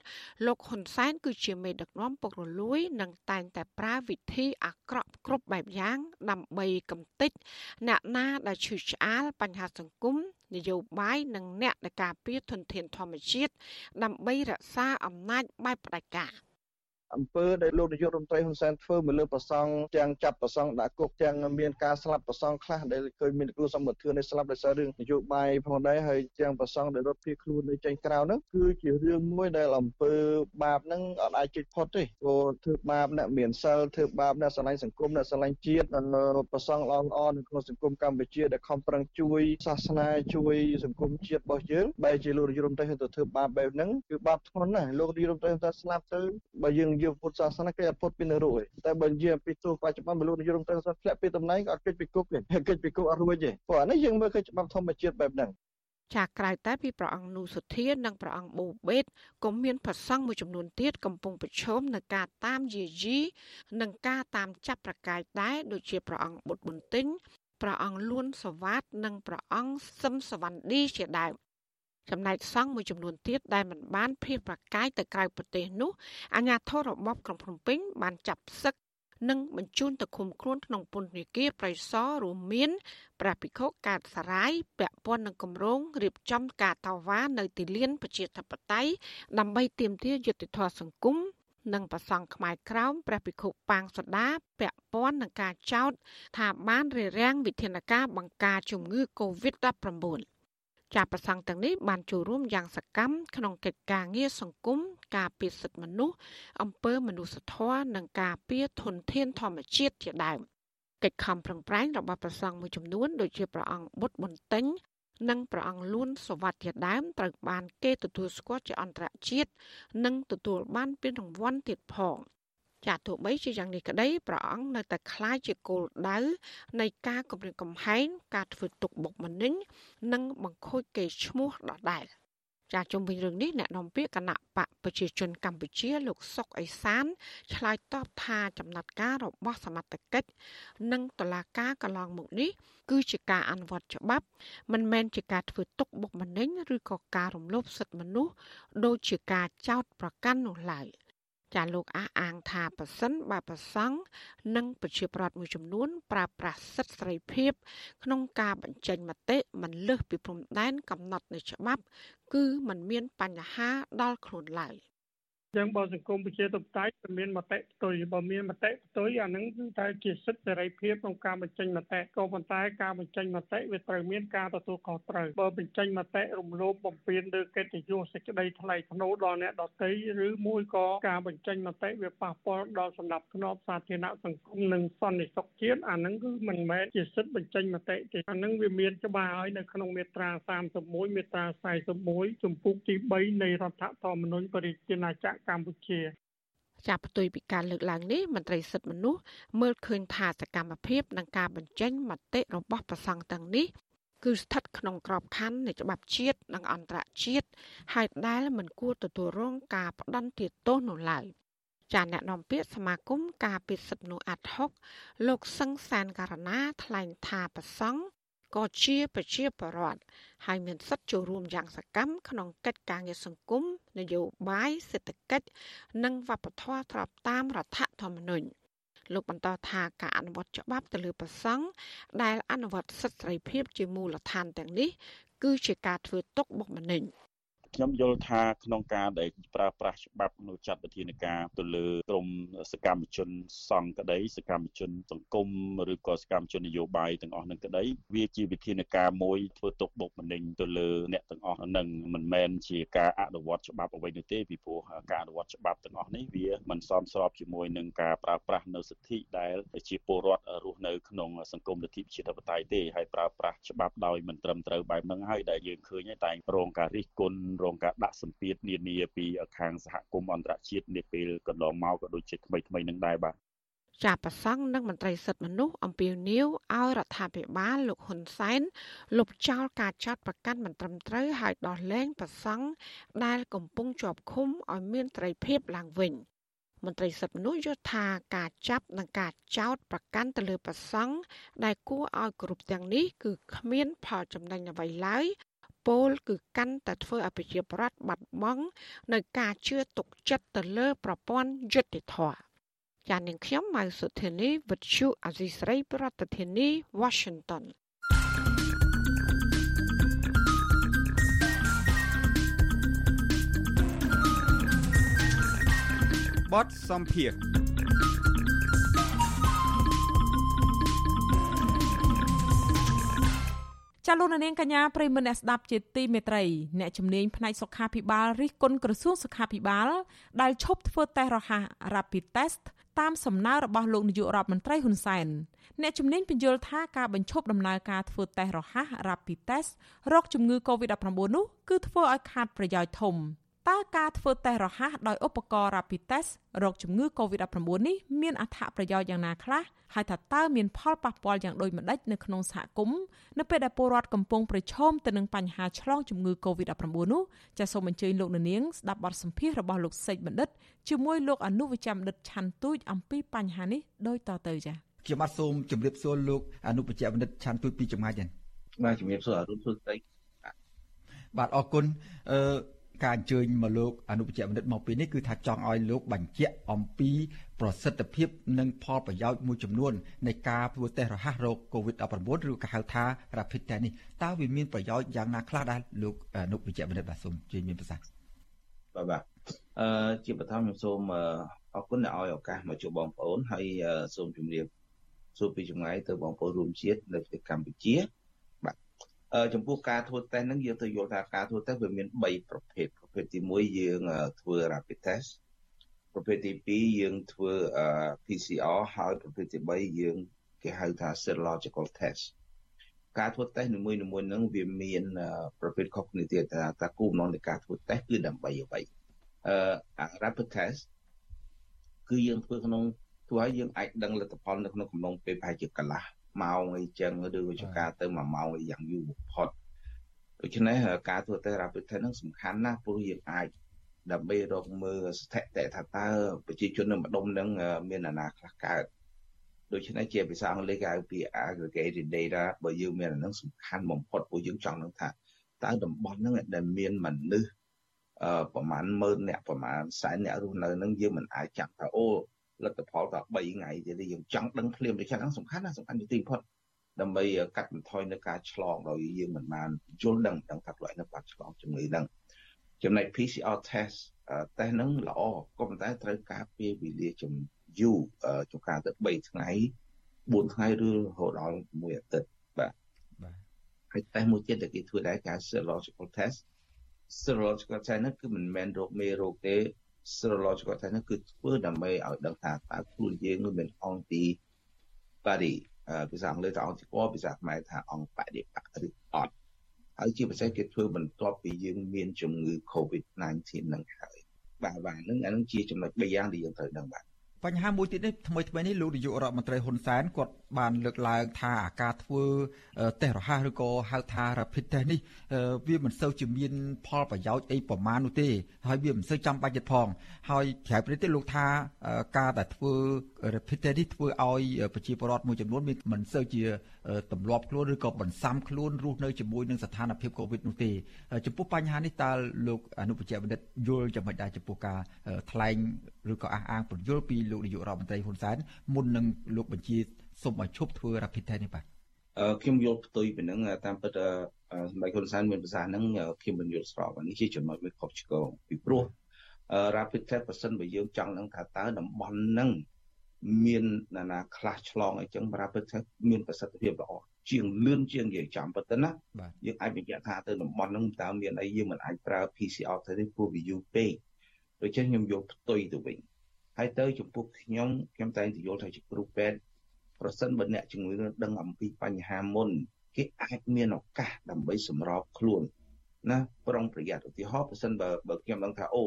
លោកហ៊ុនសែនគឺជាមេដឹកនាំពុករលួយនិងតែងតែប្រើវិធីអាក្រក់គ្រប់បែបយ៉ាង ដើម្បីកំទេចអ្នកណាដែលឈឺឆ្អាលបញ្ហាសង្គមនយោបាយនិងអ្នកដែលការពារធនធានធម្មជាតិដើម្បីរក្សាអំណាចបែបផ្ដាច់ការ អំពើដែលលោកនាយករដ្ឋមន្ត្រីហ៊ុនសែនធ្វើមកលើប្រសង់ទាំងចាប់ប្រសង់ដាក់គុកទាំងមានការស្លាប់ប្រសង់ខ្លះដែលឃើញមានគ្រូសម្បត្តិធឿនដែលស្លាប់ដោយសាររឿងនយោបាយផងដែរហើយទាំងប្រសង់ដែលរត់ភៀសខ្លួននៅចេញក្រៅហ្នឹងគឺជារឿងមួយដែលអំពើបាបហ្នឹងអត់អាចជិះផុតទេព្រោះធ្វើបាបអ្នកមានសិលធ្វើបាបអ្នកស្រឡាញ់សង្គមអ្នកស្រឡាញ់ជាតិប្រសង់ល្អល្អនៅក្នុងសង្គមកម្ពុជាដែលខំប្រឹងជួយសាសនាជួយសង្គមជាតិរបស់យើងបែរជាលោកនាយករដ្ឋមន្ត្រីទៅធ្វើបាបបែបហ្នឹងគឺបាបធ្ងន់ណាស់លោកនាយករដ្ឋមន្ត្រីស្លាប់ទៅបើយើងនិយាយពុទ្ធសាសនាគេអត់ផុតពីនរកទេតែបើនិយាយពីទោសបច្ចុប្បន្នមនុស្សនិយមត្រូវធ្លាក់ពីតំណែងក៏អត់គេចពីគុកទេគេចពីគុកអត់រួចទេព្រោះអានេះយើងមើលឃើញច្បាប់ធម្មជាតិបែបហ្នឹងចាក្រៅតែពីព្រះអង្គនូសុធានិងព្រះអង្គបូបេតក៏មានប្រសង់មួយចំនួនទៀតកំពុងប្រឈមនឹងការតាមយាយីនិងការតាមចាប់ប្រកាយដែរដូចជាព្រះអង្គបុត្របន្ទិញព្រះអង្គលួនសវ៉ាតនិងព្រះអង្គសឹមសវណ្ឌីជាដើម ចំណែកសង្ឃមួយចំនួនទៀតដែលមិនបានភៀសប្រកាយទៅក្រៅប្រទេសនោះអាជ្ញាធររបបក្រុងភ្នំពេញបានចាប់សឹកនិងបញ្ជូនទៅឃុំខ្លួនក្នុងពន្ធនាគារប្រៃសណរួមមានព្រះភិក្ខុកាតសារាយពាក់ព័ន្ធនឹងគម្រោងរៀបចំការតវ៉ានៅទីលានប្រជាធិបតេយ្យដើម្បីទាមទារយុត្តិធម៌សង្គមនិងប្រសង់ខ្មែរក្រោមព្រះភិក្ខុប៉ាងសូដាពាក់ព័ន្ធនឹងការចោទថាបានរារាំងវិធានការបង្ការជំងឺ Covid-19 ចាប្រសង់ទាំងនេះបានចូលរួមយ៉ាងសកម្មក្នុងកិច្ចការងារសង្គមការពារសិទ្ធិមនុស្សអំពើមនុស្សធម៌និងការពារធនធានធម្មជាតិជាដើមកិច្ចខំប្រឹងប្រែងរបស់ប្រសង់មួយចំនួនដូចជាព្រះអង្គបុត្របន្ទិញនិងព្រះអង្គលួនសវັດជាដើមត្រូវបានគេទទួលស្គាល់ជាអន្តរជាតិនិងទទួលបានពានរង្វាន់ទៀតផង ចាទោះបីជាយ៉ាងនេះក្តីព្រះអង្គនៅតែខ្លាចជាគោលដៅនៃការគម្រាមកំហែងការធ្វើទុកបុកម្នេញនិងបង្ខូចកេរ្តិ៍ឈ្មោះដដែលចាជុំវិញរឿងនេះអ្នកនាំពាក្យគណៈបកប្រជាជនកម្ពុជាលោកសុកអេសានឆ្លើយតបថាចំណាត់ការរបស់សមត្ថកិច្ចនិងតុលាការកន្លងមកនេះគឺជាការអនុវត្តច្បាប់មិនមែនជាការធ្វើទុកបុកម្នេញឬក៏ការរំលោភសិទ្ធិមនុស្សដូចជាការចោទប្រកាន់នោះឡើយ។ ចាលោកអះអាងថាប៉ះសិនបើប្រសង់និងប្រជាប្រដ្ឋមួយចំនួន ប្រើប្រាស់សិទ្ធិសេរីភាព ក្នុងការបញ្ចេញមតិមិនលើសពីព្រំដែនកំណត់នៃច្បាប់ គឺมันមានបញ្ហាដល់ខ្លួនឡើយ។ ចឹងបើសង្គមប្រជាធិបតេយ្យមានមតិផ្ទុយបើមានមតិផ្ទុយអានឹងគឺតែជាសិទ្ធិសេរីភាពក្នុងការបញ្ចេញមតិក៏ប៉ុន្តែការបញ្ចេញមតិវាត្រូវមានការទទួលខុសត្រូវបើបញ្ចេញមតិរំលោភបំពានលើកិត្តិយសសេចក្តីថ្លៃថ្នូរដល់អ្នកដទៃឬមួយក៏ការបញ្ចេញមតិវាប៉ះពាល់ដល់សន្តិភាពសាធារណៈសង្គមនិងសន្តិសុខជាតិអានឹងគឺមិនមែនជាសិទ្ធិបញ្ចេញមតិទេអានឹងវាមានច្បាស់ហើយនៅក្នុងមាត្រា31មាត្រា41ជំពូកទី3នៃរដ្ឋធម្មនុញ្ញប្រជាណាចក្រកម្ពុជាចាប់ផ្ទុយពីការលើកឡើងនេះមន្ត្រីសិទ្ធិមនុស្សមើលឃើញថាសកម្មភាពនិងការបញ្ចេញមតិរបស់ប្រសង់ទាំងនេះគឺស្ថិតក្នុងក្របខ័ណ្ឌនៃច្បាប់ជាតិនិងអន្តរជាតិហើយដែលមិនគួរទទួលរងការផ្ដន្ទាទោសនោះឡើយចាអ្នកនាំពាក្យសមាគមការពារសិទ្ធិមនុស្សអាត់ហុកលោកសឹងសានករណាថ្លែងថាប្រសង់ ក៏ជាប្រជាពលរដ្ឋហើយមានសិទ្ធិចូលរួមយ៉ាងសកម្មក្នុងកិច្ចការងារសង្គមនយោបាយសេដ្ឋកិច្ចនិងវប្បធម៌ស្របតាមរដ្ឋធម្មនុញ្ញលោកបន្តថាការអនុវត្តច្បាប់ទៅលើប្រសង់ដែលអនុវត្តសិទ្ធិសេរីភាពជាមូលដ្ឋានទាំងនេះគឺជាការធ្វើទុកបុកម្នេញ។ ខ្ញុំយល់ថាក្នុងការដែលប្រើប្រាស់ច្បាប់នៅចាត់វិធានការទៅលើក្រមសកម្មជនសង្ឃក្តីសកម្មជនសង្គមឬក៏សកម្មជននយោបាយទាំងអស់នឹងក្តីវាជាវិធានការមួយធ្វើទុកបុកម្នេញទៅលើអ្នកទាំងអស់នឹងមិនមែនជាការអនុវត្តច្បាប់អ្វីនោះទេពីព្រោះការអនុវត្តច្បាប់ទាំងអស់នេះវាមិនសមស្របជាមួយនឹងការប្រើប្រាស់នៅសិទ្ធិដែលជាពលរដ្ឋរស់នៅក្នុងសង្គមលទ្ធិប្រជាធិបតេយ្យទេហើយប្រើប្រាស់ច្បាប់ដោយមិនត្រឹមត្រូវបែបហ្នឹងហើយដែលយើងឃើញតែរងការរិះគន់រងការដាក់សម្ពាធនានាពីខាងសហគមន៍អន្តរជាតិនាពេលកន្លងមកក៏ដូចជាថ្មីថ្មីនឹងដែរបាទជាប្រសង់និងមន្ត្រីសិទ្ធិមនុស្សអំពាវនាវឲ្យរដ្ឋាភិបាលលោកហ៊ុនសែនលុបចោលការចាត់ប្រកាន់មិនត្រឹមត្រូវហើយដោះលែងប្រសង់ដែលកំពុងជាប់ឃុំឲ្យមានត្រីភាពឡើងវិញមន្ត្រីសិទ្ធិមនុស្សយល់ថាការចាប់និងការចោទប្រកាន់ទៅលើប្រសង់ដែលគួរឲ្យគ្រប់ទាំងនេះគឺគ្មានផលចំណេញអ្វីឡើយ ពលគឺកាន់តែធ្វើឲ្យប្រជាប្រដ្ឋបាត់បង់នៅការជឿទុកចិត្តទៅលើប្រព័ន្ធយុត្តិធម៌ចាននាងខ្ញុំម៉ៅសុធានីវិទ្យុអាស៊ីស្រីប្រធានាធិបតី Washington បតសំភារ ចាលោកនាងកញ្ញាប្រិមមអ្នកស្ដាប់ជាទីមេត្រីអ្នកជំនាញផ្នែកសុខាភិបាលរិះគន់ក្រសួងសុខាភិបាល ដែលឈប់ធ្វើតេស្តរហ័ស Rapid Test តាមសំណើរបស់លោកនាយករដ្ឋមន្ត្រីហ៊ុនសែនអ្នកជំនាញបញ្យល់ថាការបញ្ឈប់ដំណើរការធ្វើតេស្តរហ័ស Rapid Test រោគជំងឺ Covid-19 នោះគឺធ្វើឲ្យខាតប្រយោជន៍ធំ តើការធ្វើតេស្តរហ័សដោយឧបករណ៍ Rapid Test រោគជំងឺ Covid-19 នេះមានអត្ថប្រយោជន៍យ៉ាងណាខ្លះហើយថាតើមានផលប៉ះពាល់យ៉ាងដូចម្តេចនៅក្នុងសហគមន៍នៅពេលដែលពលរដ្ឋកំពុងប្រឈមទៅនឹងបញ្ហាឆ្លងជំងឺ Covid-19 នោះចាសសូមអញ្ជើញលោកនាងស្ដាប់បទសម្ភាសន៍របស់លោកសេកបណ្ឌិតជាមួយលោកអនុវិជ្ជបណ្ឌិតឆាន់ទូចអំពីបញ្ហានេះដូចតទៅចា៎ខ្ញុំបាទសូមជម្រាបសួរលោកអនុវិជ្ជបណ្ឌិតឆាន់ទូចពីចម្ងាយចា៎បាទជំរាបសួរអរុនសួស្តីបាទអរគុណអឺ ការអញ្ជើញមកលោកអនុបច្ចបណ្ឌិតមកពេលនេះគឺថាចង់ឲ្យលោកបញ្ជាក់អំពីប្រសិទ្ធភាពនិងផលប្រយោជន៍មួយចំនួននៃការធ្វើតេស្តរហ័សរោគ COVID-19 ឬក៏ហៅថា Rapid Test នេះតើវាមានប្រយោជន៍យ៉ាងណាខ្លះដែរលោកអនុបច្ចបណ្ឌិតបាទសូមជួយមានប្រសាសន៍បាទបាទអឺជាបឋមខ្ញុំសូមអរគុណដែលឲ្យឱកាសមកជួបបងប្អូនហើយសូមជម្រាបសួរពីចម្ងាយទៅបងប្អូនរួមជាតិនៅប្រទេសកម្ពុជាបាទអឺ ចំពោះការធ្វើតេស្តហ្នឹងយើងទៅយល់ថាការធ្វើតេស្តវាមាន3ប្រភេទប្រភេទទី1យើងធ្វើ rapid test ប្រភេទទី2យើងធ្វើ PCR ហើយប្រភេទទី3យើងគេហៅថា serological test ការធ្វើតេស្តនីមួយៗហ្នឹងវាមានប្រភេទខុសគ្នាទៀតថាតើគោលបំណងនៃការធ្វើតេស្តគឺដើម្បីអ្វីអឺ rapid test គឺយើងធ្វើក្នុងធ្វើឲ្យយើងអាចដឹងលទ្ធផលនៅក្នុងកំឡុងពេលប្រហែលជាកន្លះ ម៉ោងអីចឹងឬក៏ចការទៅ1ម៉ោងអីយ៉ាងយូរបំផុតដូច្នេះការធ្វើតេស្ត rapid test ហ្នឹងសំខាន់ណាស់ព្រោះយើងអាចដើម្បីរកមើលស្ថិតិថាតើប្រជាជននៅម្ដុំហ្នឹងមានអាណាខ្លះកើតដូច្នេះជាភាសាអង់គ្លេសគេហៅពី aggregated data បើយើងមានអានឹងសំខាន់បំផុតព្រោះយើងចង់នឹងថាតើតំបន់ហ្នឹងដែលមានមនុស្សអឺប្រហែលម៉ឺនអ្នកប្រហែលសែនអ្នករស់នៅហ្នឹងយើងមិនអាចចាំថាអូ លទ្ធផលតែ3ថ្ងៃទេយើងចង់ដឹងភ្លាមដូច្នេះហ្នឹងសំខាន់ណាស់សំខាន់ជាទីបំផុតដើម្បីកាត់បន្ថយនៅការឆ្លងដោយយើងមិនបានយល់ដឹងដឹងថាខ្លួនឯងនឹងបានឆ្លងជំងឺហ្នឹងចំណែក PCR test test ហ្នឹងល្អក៏ប៉ុន្តែត្រូវការពេលវេលាជំយូរជួនកាលទៅ3ថ្ងៃ4ថ្ងៃឬរហូតដល់មួយអាទិត្យបាទបាទហើយ test មួយទៀតដែលគេធ្វើដែរគេ serological test serological test ហ្នឹងគឺមិនមែនរោគមេរោគទេ serological test ហ្នឹងគឺធ្វើដើម្បីឲ្យដឹងថាតើខ្លួនយើងនឹងមានអង្គទី body ភាសាអង់គ្លេសថាអង្គទីពភាសាខ្មែរថាអង្គបដិបត្តិឬអត់ហើយជាពិសេសគេធ្វើបន្ទាប់ពីយើងមានជំងឺ COVID-19 ហ្នឹងហើយបាទបាទហ្នឹងអានឹងជាចំណុច3យ៉ាងដែលយើងត្រូវដឹងបាទ បញ្ហាមួយទៀតនេះថ្មីថ្មីនេះលោកនាយករដ្ឋមន្ត្រីហ៊ុនសែនគាត់បានលើកឡើងថាការធ្វើតេស្តរហ័សឬក៏ហៅថា rapid test នេះវាមិនសូវជាមាន ផលប្រយោជន៍អីប្រមាណនោះទេហើយវាមិនសូវចាំបាច់ទៀតផង ហើយក្រៅពីនេះលោកថាការដែលធ្វើ rapid test នេះធ្វើឲ្យប្រជាពលរដ្ឋមួយចំនួនមានមិនសូវជាទម្លាប់ខ្លួនឬក៏បន្សាំខ្លួនរស់នៅជាមួយនឹងស្ថានភាព Covid នោះទេចំពោះបញ្ហានេះតើលោកអនុបញ្ជាបណ្ឌិតយល់យ៉ាងម៉េចដែរចំពោះការថ្លែងឬក៏អះអាងពន្យល់ពីលោកនាយករដ្ឋមន្ត្រីហ៊ុនសែនមុននឹងលោកបញ្ជាសូមឲ្យឈប់ធ្វើ rapid test នេះបាទខ្ញុំយល់ផ្ទុយពីហ្នឹងតាមពិតសម្ដេចហ៊ុនសែនមានប្រសាសន៍ហ្នឹងខ្ញុំមិនយល់ស្របនេះជាចំណុចមួយខុសឆ្គងពីព្រោះ rapid test បើសិនបើយើងចង់នឹងថាតើតំបន់ហ្នឹងមានណានាខ្លះឆ្លងអីចឹង rapid test មានប្រសិទ្ធភាពល្អជាងលឿនជាងយើងចាំប៉ុន្តែណាយើងអាចបញ្ជាក់ថាទៅតំបន់ហ្នឹងតើមានអីយើងមិនអាចប្រើ PCR ទៅទេព្រោះវាយូរពេកដូច្នេះខ្ញុំយកផ្ទុយទៅវិញ ហើយទៅចំពោះខ្ញុំខ្ញុំតែងតែយល់ថាជាគ្រូពេទ្យប្រសិនបើអ្នកជំងឺដឹងអំពីបញ្ហាមុនគេអាចមានឱកាសដើម្បីសម្របខ្លួនណាប្រុងប្រយ័ត្នឧទាហរណ៍ប្រសិនបើបើខ្ញុំដឹងថាអូ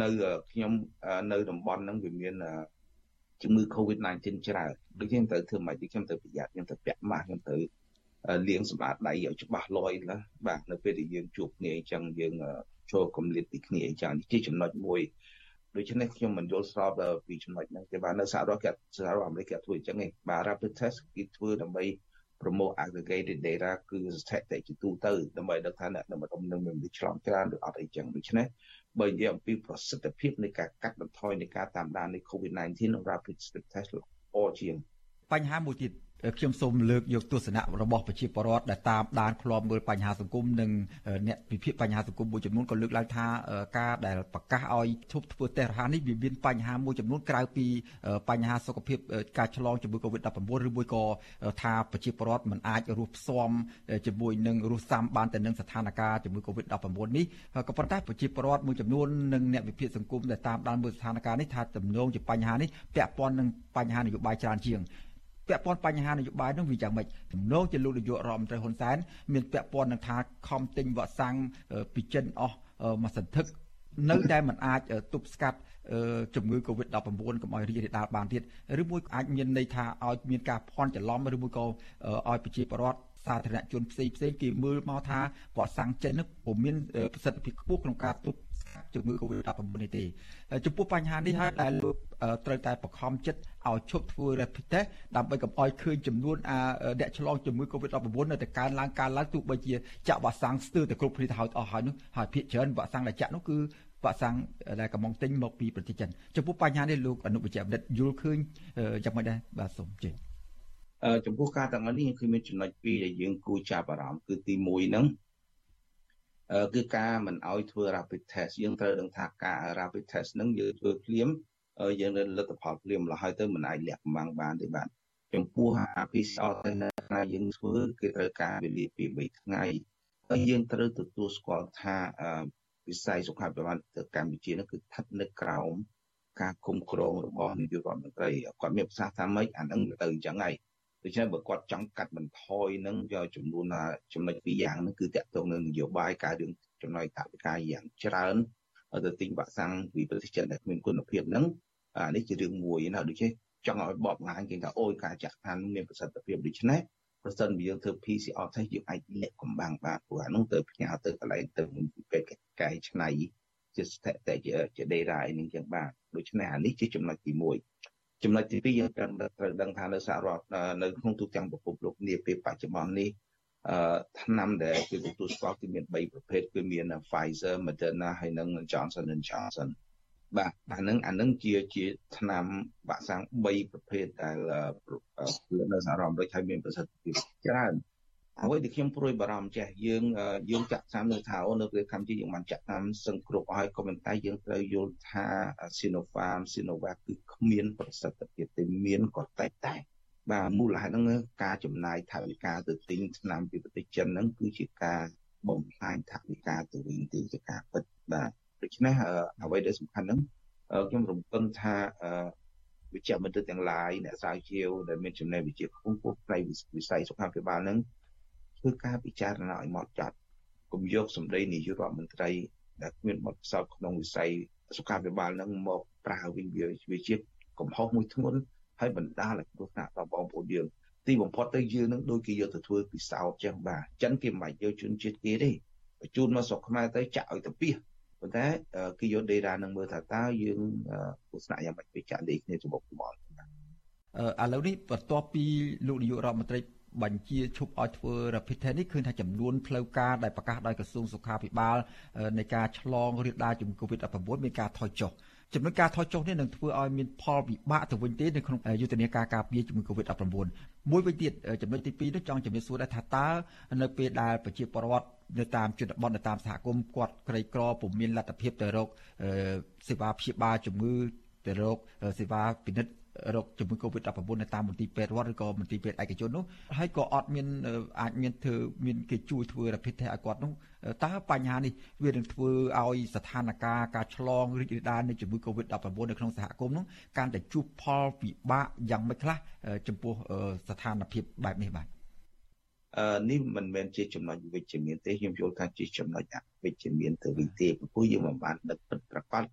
នៅខ្ញុំនៅតំបន់ហ្នឹងវាមានជំងឺ Covid-19 ច្រើនដូចខ្ញុំត្រូវធ្វើម៉េចខ្ញុំត្រូវប្រយ័ត្នខ្ញុំត្រូវពាក់ម៉ាស់ខ្ញុំត្រូវលាងសម្អាតដៃឲ្យច្បាស់លាស់ណាបាទនៅពេលដែលយើងជួបគ្នាអញ្ចឹងយើងចូលគម្លាតពីគ្នាអញ្ចឹងជាចំណុចមួយ ដូច្នេះខ្ញុំមិនយល់ស្របពីចំណុចហ្នឹងទេបាទនៅសហរដ្ឋគេសហរដ្ឋអាមេរិកគេធ្វើអញ្ចឹងឯងបាទ rapid test គេធ្វើដើម្បី promote aggregated data គឺស្ថិតិជាទូទៅដើម្បីដឹងថាអ្នកនៅម្ដុំនឹងមានឆ្លងច្រើនឬអត់អីចឹងដូច្នេះបើនិយាយអំពីប្រសិទ្ធភាពនៃការកាត់បន្ថយនៃការតាមដាននៃ COVID-19 និង rapid test ល្អជាងបញ្ហាមួយទៀត ខ្ញុំសូមលើកយកទស្សនៈរបស់ប្រជាពលរដ្ឋដែលតាមដានឃ្លាំមើលបញ្ហាសង្គមនិងអ្នកវិភាគបញ្ហាសង្គមមួយចំនួនក៏លើកឡើងថាការដែលប្រកាសឲ្យឈប់ធ្វើតេស្តរហ័សនេះវាមានបញ្ហាមួយចំនួនក្រៅពីបញ្ហាសុខភាពការឆ្លងជំងឺ Covid-19 ឬមួយក៏ថាប្រជាពលរដ្ឋមិនអាចរស់ផ្សំជាមួយនឹងរស់សាំបានទៅនឹងស្ថានភាពជំងឺ Covid-19 នេះក៏ប៉ុន្តែប្រជាពលរដ្ឋមួយចំនួននិងអ្នកវិភាគសង្គមដែលតាមដានមើលស្ថានភាពនេះថាទំនងជាបញ្ហានេះពាក់ព័ន្ធនឹងបញ្ហានយោបាយច្រើនជាង ពាក់ព័ន្ធបញ្ហានយោបាយនោះវាយ៉ាងម៉េចទំនោរជាលោកនាយករដ្ឋមន្ត្រីហ៊ុនសែនមានពាក់ព័ន្ធនឹងថាខំទិញវ៉ាក់សាំងពីចិនអស់មួយសន្ធឹកនៅតែមិនអាចទប់ស្កាត់ជំងឺ Covid-19 កុំឲ្យរីករាលដាលបានទៀតឬមួយអាចមានន័យថាឲ្យមានការភ័ន្តច្រឡំឬមួយក៏ឲ្យប្រជាពលរដ្ឋសាធារណជនផ្សេងផ្សេងគេមើលមកថាវ៉ាក់សាំងចិននោះពុំមានប្រសិទ្ធភាពខ្ពស់ក្នុងការទប់ជំងឺ Covid-19 នេះទេចំពោះបញ្ហានេះហើយដែលលោក ត្រូវតែបង្ខំចិត្តឲ្យឈប់ធ្វើ rapid test ដើម្បីកុំឲ្យឃើញចំនួនអ្នកឆ្លងជំងឺ Covid-19 នៅតែកើនឡើងកើនឡើងទោះបីជាចាក់វ៉ាក់សាំងស្ទើរតែគ្រប់គ្នាទៅហើយអស់ហើយនោះហើយភាគច្រើនវ៉ាក់សាំងដែលចាក់នោះគឺវ៉ាក់សាំងដែលកំពុងទិញមកពីប្រទេសចិនចំពោះបញ្ហានេះលោកអនុវិជ្ជបណ្ឌិតយល់ឃើញយ៉ាងម៉េចដែរបាទសូមជឿចំពោះការទាំងនេះគឺមានចំណុចពីរដែលយើងគួរចាប់អារម្មណ៍គឺទី1ហ្នឹងគឺការមិនអោយធ្វើ rapid test យើងត្រូវដឹងថាការ rapid test ហ្នឹងយើងធ្វើភ្លាម យើងនៅលទ្ធផលភ្លាមហើយទៅមិនអាចលាក់កំបាំងបានទេបាទចំពោះ PCR ទៅណាយើងធ្វើគឺត្រូវការវេលាពី3ថ្ងៃហើយយើងត្រូវទទួលស្គាល់ថាវិស័យសុខាភិបាលទៅកម្ពុជានោះគឺស្ថិតនៅក្រោមការគ្រប់គ្រងរបស់នាយករដ្ឋមន្ត្រីគាត់មានប្រសាសន៍ថាម៉េចអានឹងទៅអញ្ចឹងហើយដូច្នេះបើគាត់ចង់កាត់បន្ថយនឹងយកចំនួនចំណុចពីរយ៉ាងហ្នឹងគឺតាក់ទងនឹងនយោបាយការរឿងចំណុចតវិការយ៉ាងច្រើនទៅទិញវ៉ាក់សាំងពីប្រទេសចិនដែលគ្មានគុណភាពហ្នឹង អានេះជារឿងមួយណាដូច្នេះចង់ឲ្យបបបង្ហាញគេថាអូយការចាក់ឋានមានប្រសិទ្ធភាពដូច្នេះប្រសិនបើយើងធ្វើ PCR test យើងអាចលាក់កំបាំងបានព្រោះអានោះទៅផ្ញើទៅកន្លែងទៅពេទ្យកែច្នៃជាស្ថិតិជាជា data អីនឹងចឹងបានដូច្នេះអានេះជាចំណុចទី1ចំណុចទី2យើងត្រូវដឹងថានៅសហរដ្ឋនៅក្នុងទូទាំងពិភពលោកនាពេលបច្ចុប្បន្ននេះអឺថ្នាំដែលគេទទួលស្គាល់គឺមាន3ប្រភេទគឺមាន Pfizer, Moderna ហើយនិង Johnson Johnson បាទអានឹងអានឹងជាជាថ្នាំវ៉ាក់សាំង3ប្រភេទដែលនៅសហរដ្ឋអាមេរិកហើយមានប្រសិទ្ធភាពច្រើនអ្វីដែលខ្ញុំព្រួយបារម្ភចេះយើងយើងចាក់ថ្នាំនៅថាអូនៅប្រទេសកម្ពុជាយើងបានចាក់ថ្នាំសឹងគ្រប់ហើយក៏ប៉ុន្តែយើងត្រូវយល់ថា Sinopharm Sinovac គឺគ្មានប្រសិទ្ធភាពទេមានក៏តែតែបាទមូលហេតុហ្នឹងការចំណាយថវិកាទៅទិញថ្នាំពីប្រទេសចិនហ្នឹងគឺជាការបំផ្លាញថវិកាទៅវិញទីជាការពិតបាទ ដូច្នេះអ្វីដែលសំខាន់ហ្នឹងខ្ញុំរំពឹងថាវិជ្ជាបណ្ឌិតទាំងឡាយអ្នកស្រាវជ្រាវដែលមានចំណេះវិជ្ជាខ្ពស់ពោះផ្នែកវិស័យសុខាភិបាលហ្នឹងធ្វើការពិចារណាឲ្យម៉ត់ចត់កុំយកសម្ដីនាយករដ្ឋមន្ត្រីដែលគ្មានបទពិសោធន៍ក្នុងវិស័យសុខាភិបាលហ្នឹងមកប្រើវិញវាជាកំហុសមួយធ្ងន់ហើយបណ្ដាលឲ្យគ្រោះថ្នាក់ដល់បងប្អូនយើងទីបំផុតទៅយើងនឹងដូចគេយកទៅធ្វើពិសោធន៍ចឹងបាទចិនគេមិនបាច់យកជនជាតិគេទេបញ្ជូនមកស្រុកខ្មែរទៅចាក់ឲ្យទៅពី ប៉ុន្តែគេយក data នឹងមើលថាតើយើងទស្សនៈយ៉ាងម៉េចពីចាក់លេខគ្នាចំពោះប្រព័ន្ធឥឡូវនេះបន្ទាប់ពីលោកនាយករដ្ឋមន្ត្រីបញ្ជាឈប់ឲ្យធ្វើ rapid test នេះឃើញថាចំនួនផ្លូវការដែលប្រកាសដោយក្រសួងសុខាភិបាលនៃការឆ្លងរាលដាលជំងឺ Covid-19 មានការថយចុះចំនួនការថយចុះនេះនឹងធ្វើឲ្យមានផលវិបាកទៅវិញទេនៅក្នុងយុទ្ធនាការការពារជំងឺ Covid-19 មួយវិញទៀតចំណុចទី2នោះចង់ជំរាបសួរដែរថាតើនៅពេលដែលប្រជាពលរដ្ឋ នៅតាមជនបទនៅតាមសហគមន៍គាត់ក្រីក្រពុំមានលទ្ធភាពទៅរកសេវាព្យាបាលជំងឺទៅរកសេវាពិនិត្យរោគជំងឺ Covid-19 នៅតាមមន្ទីរពេទ្យរដ្ឋឬក៏មន្ទីរពេទ្យឯកជននោះហើយក៏អត់មានអាចមានធ្វើមានគេជួយធ្វើ rapid test ឲ្យគាត់នោះតើបញ្ហានេះវានឹងធ្វើឲ្យស្ថានភាពការឆ្លងរីករាលដាលនៃជំងឺ Covid-19 នៅក្នុងសហគមន៍នោះកាន់តែជួបផលវិបាកយ៉ាងម៉េចខ្លះចំពោះស្ថានភាពបែបនេះបាទអឺ នេះមិនមែនជាចំណុចវិជ្ជមានទេខ្ញុំយល់ថាជាចំណុចអវិជ្ជមានទៅវិញទេព្រោះយើងមិនបានដឹកពិតប្រកប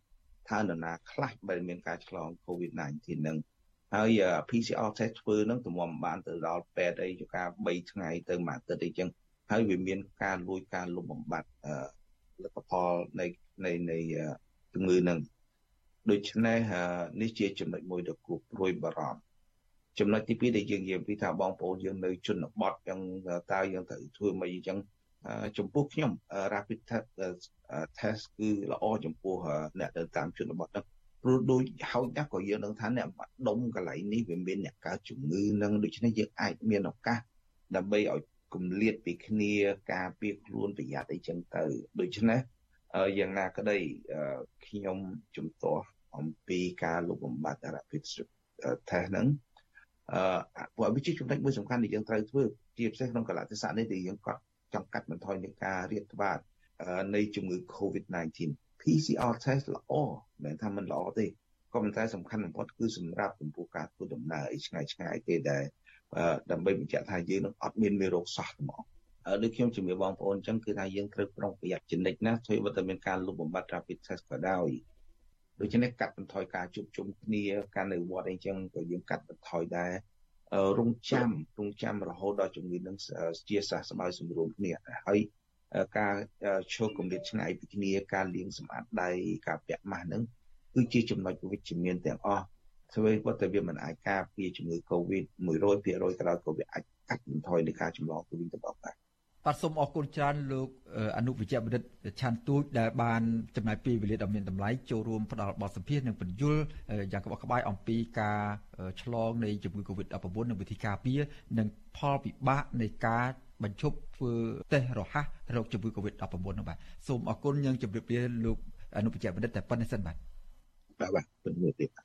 ថានរណាខ្លះដែលមានការឆ្លង COVID-19 នឹងហើយ PCR test ធ្វើនឹងទំមបានទៅដល់ពេទ្យអីជាការ3ថ្ងៃទៅមួយអាទិត្យអីចឹងហើយវាមានការលួចការលុបបំបាត់លទ្ធផលនៃនៃនៃជំងឺនឹងដូច្នេះនេះជាចំណុចមួយដ៏គួរព្រួយបារម្ភ ចំណុចទី2ដែលយើងនិយាយពីថាបងប្អូនយើងនៅជនបទចឹងតើយើងត្រូវធ្វើមិនអីចឹងចំពោះខ្ញុំ rapid test គឺល្អចំពោះអ្នកនៅតាមជនបទហ្នឹងព្រោះដូចហើយណាស់ក៏យើងនឹងថាអ្នកបាត់ដុំកន្លែងនេះវាមានអ្នកកើតជំងឺនឹងដូច្នេះយើងអាចមានឱកាសដើម្បីឲ្យគម្លាតពីគ្នាការពារខ្លួនប្រយ័ត្នអីចឹងទៅដូច្នេះយ៉ាងណាក្តីខ្ញុំជំទាស់អំពីការលុបបំបាត់ rapid test ហ្នឹង អឺព្រោះវាជាចំណុចមួយសំខាន់ដែលយើងត្រូវធ្វើជាពិសេសក្នុងកលៈទេសៈនេះដែលយើងក៏ចង់កាត់បន្ថយនៃការរាតត្បាតនៃជំងឺ COVID-19 PCR test ល្អមិនថាมันល្អទេក៏ប៉ុន្តែសំខាន់បំផុតគឺសម្រាប់ចំពោះការធ្វើដំណើរឲ្យឆ្ងាយឆ្ងាយទេដែលដើម្បីបញ្ជាក់ថាយើងនឹងអត់មានមេរោគសោះហ្មងដូចខ្ញុំជំរាបបងប្អូនអញ្ចឹងគឺថាយើងត្រូវប្រុងប្រយ័ត្នជានិច្ចណាធ្វើបើតែមានការលុបបំបាត់ rapid test ក៏ដោយ ដូច្នេះកាត់បន្ថយការជួបជុំគ្នាការនៅវត្តអីចឹងក៏យើងកាត់បន្ថយដែររងចាំរងចាំរហូតដល់ជំងឺនឹងជាសះស្បើយសម្រួលគ្នាហើយការឈោគកម្រិតឆ្ងាយពីគ្នាការលាងសម្អាតដៃការពាក់ម៉ាស់ហ្នឹងគឺជាចំណុចវិជ្ជមានទាំងអស់ស្វ័យគាត់តែវាមិនអាចការពារជំងឺ Covid 100%ក្រោយក៏វាអាចកាត់បន្ថយនៃការចម្លងទៅវិញទៅមកដែរ បាទសូមអរគុណច្រើនលោកអនុវិជ្ជបណ្ឌិតឆាន់ទូចដែលបានចំណាយពេលវេលាដ៏មានតម្លៃចូលរួមផ្ដល់បទសម្ភាសន៍និងបញ្យលយ៉ាងក្បោះក្បាយអំពីការឆ្លងនៃជំងឺ Covid-19 និងវិធីការពារនិងផលពិបាកនៃការបញ្ឈប់ធ្វើតេស្តរហ័សរោគជំងឺ Covid-19 នោះបាទសូមអរគុណយើងជម្រាបលាលោកអនុវិជ្ជបណ្ឌិតតែប៉ុណ្្នេះសិនបាទបាទបាទពិតមែនទេ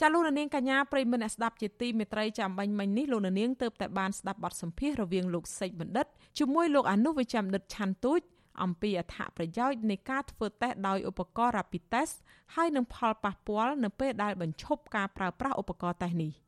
ចាលោកនាងកញ្ញាប្រិមមអ្នកស្ដាប់ជាទីមេត្រីចាំបាញ់មិញនេះលោកនាងទៅតែបានស្ដាប់បទសម្ភាសន៍រវាងលោកសេចបណ្ឌិតជាមួយលោកអនុវិជ្ជបណ្ឌិតឆាន់ទូចអំពីអត្ថប្រយោជន៍នៃការធ្វើតេស្តដោយឧបករណ៍ Rapid Test ហើយនឹងផលប៉ះពាល់នៅពេលដែលបញ្ឈប់ការប្រើប្រាស់ឧបករណ៍តេស្តនេះ។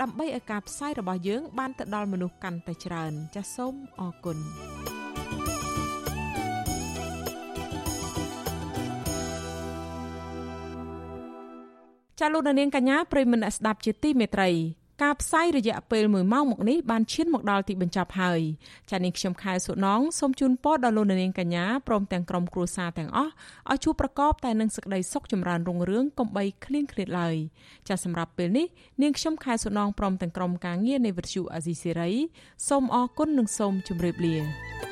ដើម្បីឲ្យការផ្សាយរបស់យើង បានទៅដល់មនុស្សកាន់តែច្រើន ចាសសូមអរគុណចាលោកនាងកញ្ញាប្រិមមអ្នកស្ដាប់ជាទីមេត្រី ការផ្សាយរយៈពេល1ម៉ោងមកនេះបានឈានមកដល់ទីបញ្ចប់ហើយចានាងខ្ញុំខែសុណងសូមជូនពរដល់លោកនាងកញ្ញាព្រមទាំងក្រុមគ្រួសារទាំងអស់ឲ្យជួបប្រកបតែនឹងសេចក្តីសុខចម្រើនរុងរឿងកុំបីឃ្លៀងឃ្លាតឡើយចាសម្រាប់ពេលនេះនាងខ្ញុំខែសុណងព្រមទាំងក្រុមការងារនៃវិទ្យុអាស៊ីសេរីសូមអរគុណនិងសូមជម្រាបលា